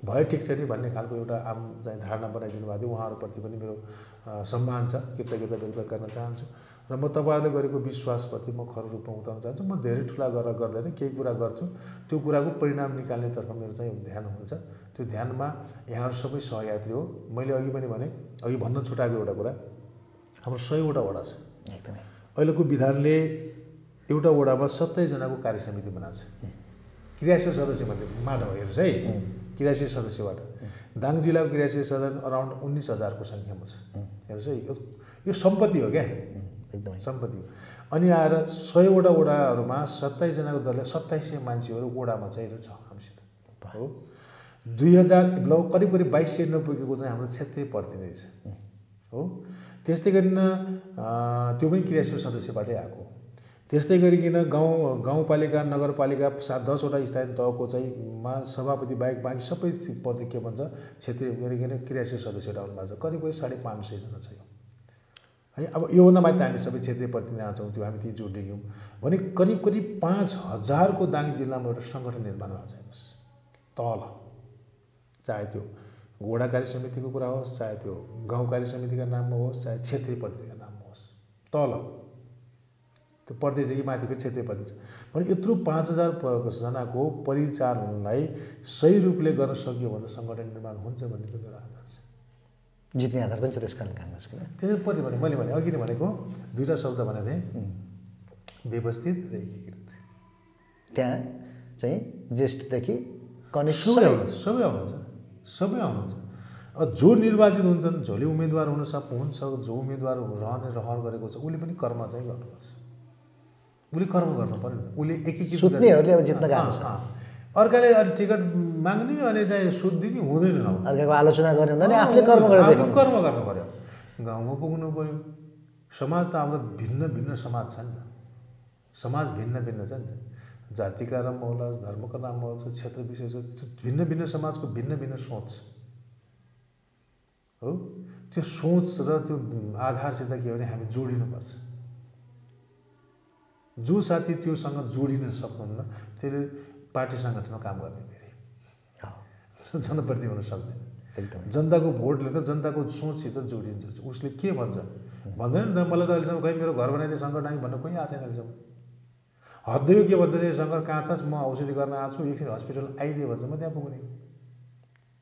भए ठिक छ नि भन्ने खालको एउटा आम चाहिँ धारणा बनाइदिनु भएको थियो। उहाँहरूप्रति पनि मेरो सम्मान छ कृतज्ञता व्यक्त गर्न चाहन्छु। र म तपाईँहरूले गरेको विश्वासप्रति म खर रूपमा उठाउन चाहन्छु। म धेरै ठुला गरेर गर्दैन केही कुरा गर्छु। त्यो कुराको परिणाम निकाल्नेतर्फ मेरो चाहिँ ध्यान हुन्छ। त्यो ध्यानमा यहाँहरू सबै सहयात्री हो। मैले अघि पनि भने अघि भन्न छुटाएको एउटा कुरा हाम्रो सयवटा वडा छ। एकदमै। अहिलेको विधानले एउटा वडामा सत्ताइसजनाको कार्य समिति बनाएको छ। क्रियाशील सदस्यमध्ये बाट हो हेर्नुहोस् है क्रियाशील सदस्यबाट। दाङ जिल्लाको क्रियाशील सदस्य अराउन्ड उन्नाइस हजारको सङ्ख्यामा छ। हेर्नुहोस् है यो यो सम्पत्ति हो क्या? एकदमै। सम्पत्ति हो। अनि आएर सयवटा वडाहरूमा सत्ताइसजनाको दलले सत्ताइस सय मान्छेहरू वडामा चाहिँ छ हामीसित। हो? दुई हजार लगभग करिब करिब बाइस सय नपुगेको चाहिँ हाम्रो क्षेत्रीय प्रतिनिधि छ। हो? त्यस्तै गरिकन त्यो पनि क्रियाशील सदस्यबाटै आएको। त्यस्तै गरिकन गाउँ गाउँपालिका नगरपालिका सात दसवटा स्थानीय तहको चाहिँ मा सभापति बाहेक बाँकी सबै पद के भन्छ क्षेत्रीय गरिकन क्रियाशील सदस्य भएको छ। करिब करिब साढे पाँच सयजना छ यो है अब योभन्दा माथि हामी सबै क्षेत्रीय प्रतिनिधि छौँ त्यो हामी ती जोडियौँ भने करिब करिब पाँच हजारको दाङ जिल्लामा एउटा सङ्गठन निर्माण भएको छ हेर्नुहोस्। तल चाहे त्यो घोडा कार्य समितिको कुरा होस् चाहे त्यो गाउँ कार्य समितिका नाममा होस् चाहे क्षेत्रीय प्रतिनिधिका नाममा होस् तल त्यो प्रदेशदेखि माथि फेरि क्षेत्रीय छ। भने यत्रो पाँच हजार प- जनाको परिचालनलाई सही रूपले गर्न सकियो भने सङ्गठन निर्माण हुन्छ भन्ने पनि मेरो आधार छ। जित्ने आधार पनि छ त्यस कारण काङ्ग्रेसको ल। त्यसरी पछि भने मैले भने अघि नै भनेको दुईवटा शब्द भनेको थिएँ। व्यवस्थित र एकीकृत। त्यहाँ चाहिँ ज्येष्ठदेखि कनिष्ठ सबै सबै आउनुहुन्छ सबै आउनुहुन्छ। जो निर्वाचित हुन्छन् जसले उम्मेदवार हुन सक् हुन्छ जो उम्मेदवार रहने रहर गरेको छ उसले पनि कर्म चाहिँ गर्नुपर्छ। उसले कर्म गर्नु पऱ्यो नि उसले एकीकृत जित्न छ। अर्काले अनि टिकट माग्ने अनि चाहिँ सुध दिने हुँदैन अब। अर्काको आलोचना गर्ने हुँदा नि आफूले कर्म देखाउनु कर्म गर्नु पऱ्यो गाउँमा पुग्नु पऱ्यो समाज त हाम्रो भिन्न भिन्न समाज छ नि त। समाज भिन्न भिन्न छ नि त। जातिका नाममा होला धर्मको नाममा होला क्षेत्र विशेष त्यो भिन्न भिन्न समाजको भिन्न भिन्न सोच। हो? त्यो सोच र त्यो आधारसित के हो भने हामी जोडिनुपर्छ जो साथी त्योसँग जोडिन सक्नुहुन्न त्यसले पार्टी सङ्गठनमा काम गर्ने फेरि। हो, *laughs* जनप्रति हुन सक्दैन। एकदम। जनताको भोट लिएर जनताको सोचसित जोडिन्छ। उसले के भन्छ? भन्दैन नि त मलाई त अहिलेसम्म खै मेरो घर बनाइदिए शङ्कर डाङ्गी भन्न कोही आएको छैन अहिलेसम्म। हद्दै के भन्छ भने शङ्कर कहाँ छस्? म औषधि गर्न आएको छु। एकछिन हस्पिटल आइदिए भन्छ। म त्यहाँ पुग्ने।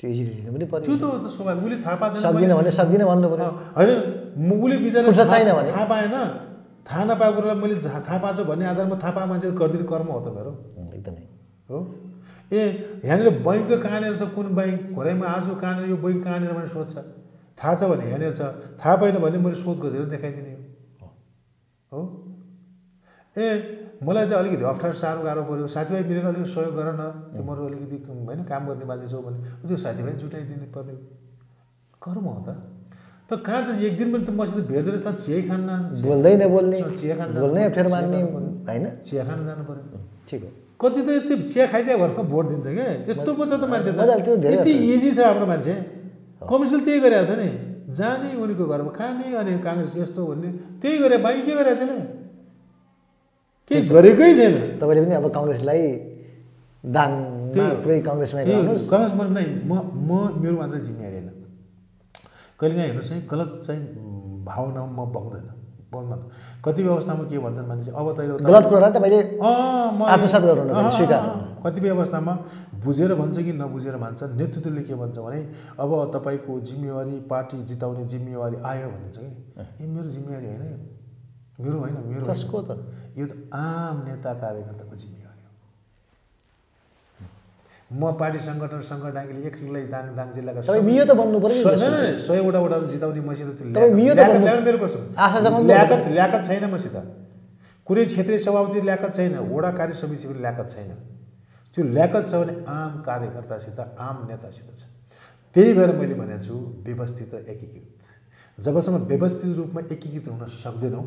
त्यो इजिली पनि त्यो पर्यो त हो त स्वाभाविक। उसले थाहा पाएको सक्दिनँ भने सक्दिनँ भन्नु पऱ्यो होइन। म उसले बिचरा छैन भने? थाहा पाएन। थाहा नपाएको कुरालाई मैले थाहा पाएको छु भन्ने आधारमा थाहा पाएको मान्छे गरिदिने कर्म हो त मेरो। एकदमै। हो? ए यहाँनिर बैङ्क कहाँनिर छ? कुन बैङ्क? घोराइमा आज कहाँनिर? यो बैङ्क कहाँनिर भने सोध्छ। थाहा छ भने यहाँनिर छ। थाहा पाएन भने मैले सोध खोजेर देखाइदिने हो? ए मलाई त अलिकति अप्ठ्यारो साह्रो गाह्रो पऱ्यो। साथीभाइ मिलेर अलिकति सहयोग गर न। तिमीहरू अलिकति होइन काम गर्ने मान्छे छौ भने। त्यो साथीभाइ जुटाइदिनु पर्ने। कर्म हो त। त कहाँ चाहिँ एक दिन पनि त मसित भेट्दैन त चिया खान बोल्दै नबोल्ने चिया खान बोल्नै अप्ठ्यारो मान्ने। होइन? चिया खान जानु पऱ्यो ठिक हो। कति त त्यो चिया खाइदिया घरमा भोट दिन्छ क्या यस्तो पो छ त मान्छे त। यति। इजी छ हाम्रो मान्छे। कम्युनिस्टले त्यही गरेको थियो नि। जाने उनीको घरमा खाने अनि काङ्ग्रेस यस्तो भन्ने। त्यही गरे बाँकी के गरेको थिएन केही गरेकै छैन? तपाईँले पनि अब काङ्ग्रेसलाई हो। पुरै कङ्ग्रेसमा काङ्ग्रेसमा नै म म मेरो मात्र जिम्मेवारी होइन कहिलेकाहीँ हेर्नुहोस् है गलत चाहिँ भावनामा म बग्दैन। बग्दैन कतिपय अवस्थामा के भन्छन् भने चाहिँ अब तैँले गलत कुरालाई तपाईँले आत्मसात गर्नु स्वीकार। कतिपय अवस्थामा बुझेर भन्छ कि नबुझेर भन्छ नेतृत्वले के भन्छ भने अब तपाईँको जिम्मेवारी पार्टी जिताउने जिम्मेवारी आयो भनिन्छ कि? ए मेरो जिम्मेवारी होइन मेरो होइन मेरो। कसको त? यो त आम नेता कार्यकर्ताको जिम्मेवारी हो। म पार्टी सङ्गठन सङ्गठन डाङ्गीले एक्लै दाङ दाङ जिल्लाका मियो त बन्नु पर्यो सयवटा वटा जिताउने मसित ल्याकत ल्याकत छैन मसित। कुनै क्षेत्रीय सभापति ल्याकत छैन वडा कार्य समिति पनि ल्याकत छैन। त्यो ल्याकत छ भने आम कार्यकर्तासित आम नेतासित छ। त्यही भएर मैले भनेको छु व्यवस्थित र एकीकृत। जबसम्म व्यवस्थित रूपमा एकीकृत हुन सक्दैनौँ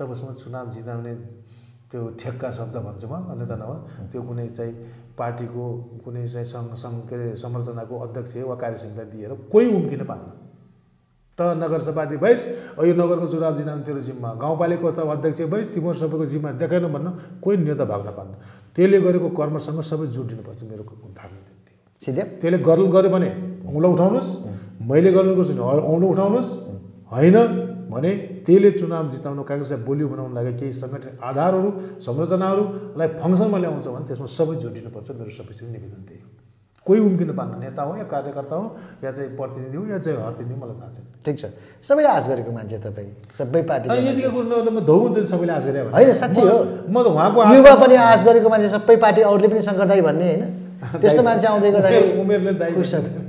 तबसम्म चुनाव जिताउने त्यो ठेक्का शब्द भन्छु म अन्यथा नभए त्यो कुनै चाहिँ पार्टीको कुनै चाहिँ सङ्घ सङ्घ के अरे संरचनाको अध्यक्ष वा कार्यसमितिलाई दिएर कोही उम्किन पाल्न त नगरसभापति भइस् यो नगरको चुनाव जिताउनु तेरो जिम्मा। गाउँपालिकाको त अध्यक्ष भइस् तिम्रो सबैको जिम्मा देखाएन भन्न कोही नेता भाग्न पार्न त्यसले गरेको कर्मसँग सबै जोडिनुपर्छ मेरो भाग्ने सिधै? त्यसले गर्नु गऱ्यो भने औँलो उठाउनुहोस्। मैले गर्नु गर्छु भने औँलो उठाउनुहोस्। होइन भने त्यसले चुनाव जिताउन काङ्ग्रेसलाई बोलियो बनाउनु लागि केही सङ्गठन आधारहरू संरचनाहरूलाई फङ्सनमा ल्याउँछ भने त्यसमा सबै जोडिनुपर्छ मेरो सबैसित निवेदन त्यही हो कोही उम्किन पार्न नेता हो या कार्यकर्ता हो या चाहिँ प्रतिनिधि हो या चाहिँ हर्तिनिधि मलाई थाहा छैन। ठिक छ। सबैले आश गरेको मान्छे तपाईँ। सबै पार्टी यतिका कुरो म धौ हुन्छ नि सबैले आश गरे होइन, साँच्चै हो। म त उहाँको युवा पनि आश गरेको मान्छे सबै पार्टी अरूले पनि शङ्कर दाई भन्ने होइन। *laughs* त्यस्तो मान्छे आउँदै गर्दाखेरि उमेरले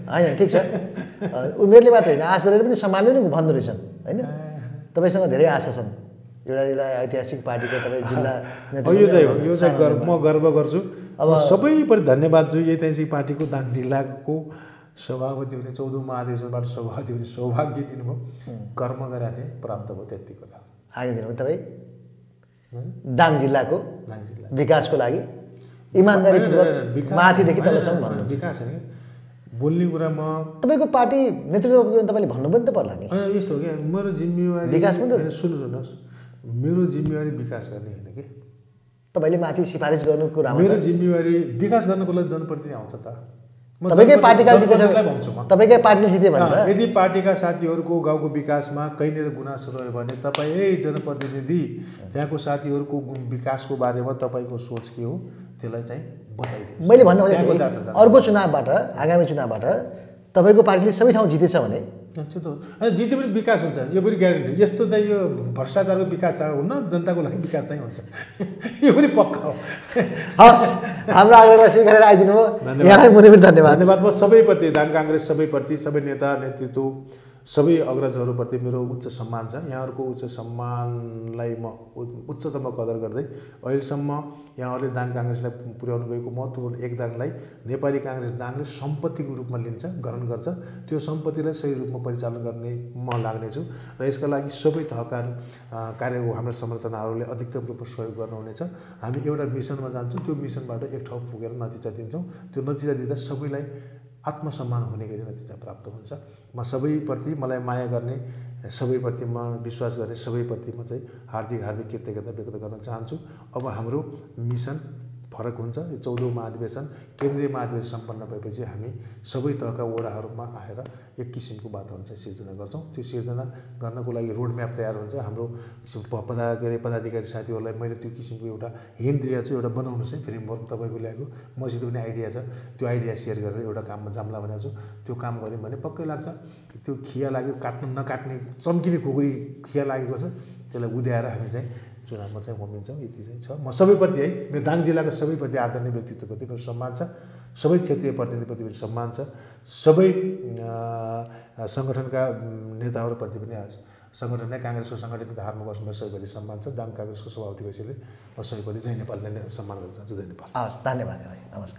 होइन ठिक छ। उमेरले मात्र होइन आश गरेर पनि सम्हाल्ने पनि भन्दो रहेछन् होइन? तपाईँसँग धेरै आशा छन्। एउटा एउटा ऐतिहासिक पार्टीको तपाईँ जिल्ला *laughs* यो चाहिँ हो। यो चाहिँ गर्व म गर्व गर्छु। अब सबैपरि धन्यवाद छु। यही चाहिँ पार्टीको दाङ जिल्लाको सभापति हुने चौधौँ महाधिवेशनबाट सभापति हुने सौभाग्य दिनुभयो। कर्म गरेका थिएँ प्राप्त भयो त्यत्तिको लागि। आगे किनभने तपाईँ? दाङ जिल्लाको दाङ जिल्ला। विकासको लागि। इमान्दारीपूर्वक माथिदेखि तलसम्म भन्नु। विकास होइन। बोल्ने कुरा म तपाईँको पार्टी नेतृत्व तपाईँले भन्नु पनि त पर्ला नि। होइन यस्तो हो क्या। मेरो जिम्मेवारी विकास पनि त- सुन्नु सुन्नुहोस् मेरो जिम्मेवारी विकास गर्ने होइन कि? तपाईँले माथि सिफारिस गर्नु कुरामा मेरो जिम्मेवारी विकास गर्नको लागि जनप्रतिनिधि आउँछ त। तपाईँकै जनप्रति- पार्टीका जितेछ। तपाईँकै पार्टीले जित्यो भने अँ, त यदि पार्टीका साथीहरूको गाउँको विकासमा कहीँनिर गुनासो रह्यो भने तपाईँ ए जनप्रतिनिधि त्यहाँको साथीहरूको गुण विकासको बारेमा तपाईँको सोच के हो? त्यसलाई चाहिँ बताइदिनु मैले भन्नु जात जात- अर्को चुनावबाट आगामी चुनावबाट तपाईँको पार्टीले सबै ठाउँ जितेछ भने त्यो त जिते पनि विकास हुन्छ यो पनि ग्यारेन्टी यस्तो चाहिँ यो भ्रष्टाचारको विकास चाहिँ हुन्न जनताको लागि विकास चाहिँ हुन्छ। *laughs* यो पनि पक्का हो। हस् हाम्रो आग्रहलाई स्वीकारेर आइदिनु भयो। धन्यवाद। यहाँलाई मुनि पनि धन्यवाद। धन्यवाद। म सबैप्रति दाङ काङ्ग्रेस सबैप्रति सबै नेता नेतृत्व सबै अग्रजहरूप्रति मेरो उच्च सम्मान छ। यहाँहरूको उच्च सम्मानलाई म उच्चतम कदर गर्दै अहिलेसम्म यहाँहरूले दाङ काङ्ग्रेसलाई पुर्याउनु भएको महत्त्वपूर्ण योगदानलाई नेपाली काङ्ग्रेस दाङले सम्पत्तिको रूपमा लिन्छ ग्रहण गर्छ। त्यो सम्पत्तिलाई सही रूपमा परिचालन गर्ने म लाग्नेछु र यसका लागि सबै थहका अ, कार्य हाम्रा संरचनाहरूले अधिकतम रूपमा सहयोग गर्नुहुनेछ। हामी एउटा मिसनमा जान्छौँ त्यो मिसनबाट एक ठाउँ पुगेर नतिजा दिन्छौँ। त्यो नतिजा दिँदा सबैलाई आत्मसम्मान हुने गरी नतिजा प्राप्त हुन्छ। म सबैप्रति मलाई माया गर्ने सबैप्रति म विश्वास गर्ने सबैप्रति म चाहिँ हार्दिक हार्दिक कृतज्ञता व्यक्त गर्न चाहन्छु। अब हाम्रो मिसन फरक हुन्छ। यो चौधौँ महाधिवेशन केन्द्रीय महाधिवेशन सम्पन्न भएपछि हामी सबै तहका वडाहरूमा आएर एक किसिमको वातावरण चाहिँ सिर्जना गर्छौँ। त्यो सिर्जना गर्नको लागि रोड म्याप तयार हुन्छ। हाम्रो पदा के अरे पदाधिकारी साथीहरूलाई मैले त्यो किसिमको एउटा हिन्ट दिएको छु एउटा बनाउनु चाहिँ फ्रेमवर्क तपाईँको ल्याएको। मसित पनि आइडिया छ। त्यो आइडिया सेयर गरेर एउटा काममा जाम्ला भनेको छु। त्यो काम गऱ्यौँ भने पक्कै लाग्छ। त्यो खिया लाग्यो काट्नु नकाट्ने चम्किने खुकुरी खिया लागेको छ। त्यसलाई उद्याएर हामी चाहिँ चुनावमा चाहिँ होमिन्छौँ यति चाहिँ छ। म सबैप्रति है मेरो दाङ जिल्लाको सबैप्रति आदरणीय व्यक्तित्वप्रति मेरो सम्मान छ। सबै क्षेत्रीय प्रतिनिधिप्रति पनि सम्मान छ। सबै सङ्गठनका नेताहरूप्रति पनि आज सङ्गठन नै काङ्ग्रेसको सङ्गठन धारमा बस्नुमा सबैप्रति सम्मान छ। दाङ काङ्ग्रेसको सभापति भएपछि म सबैप्रति जय नेपाललाई नै सम्मान गर्न चाहन्छु जय नेपाल। हवस् धन्यवाद नमस्कार।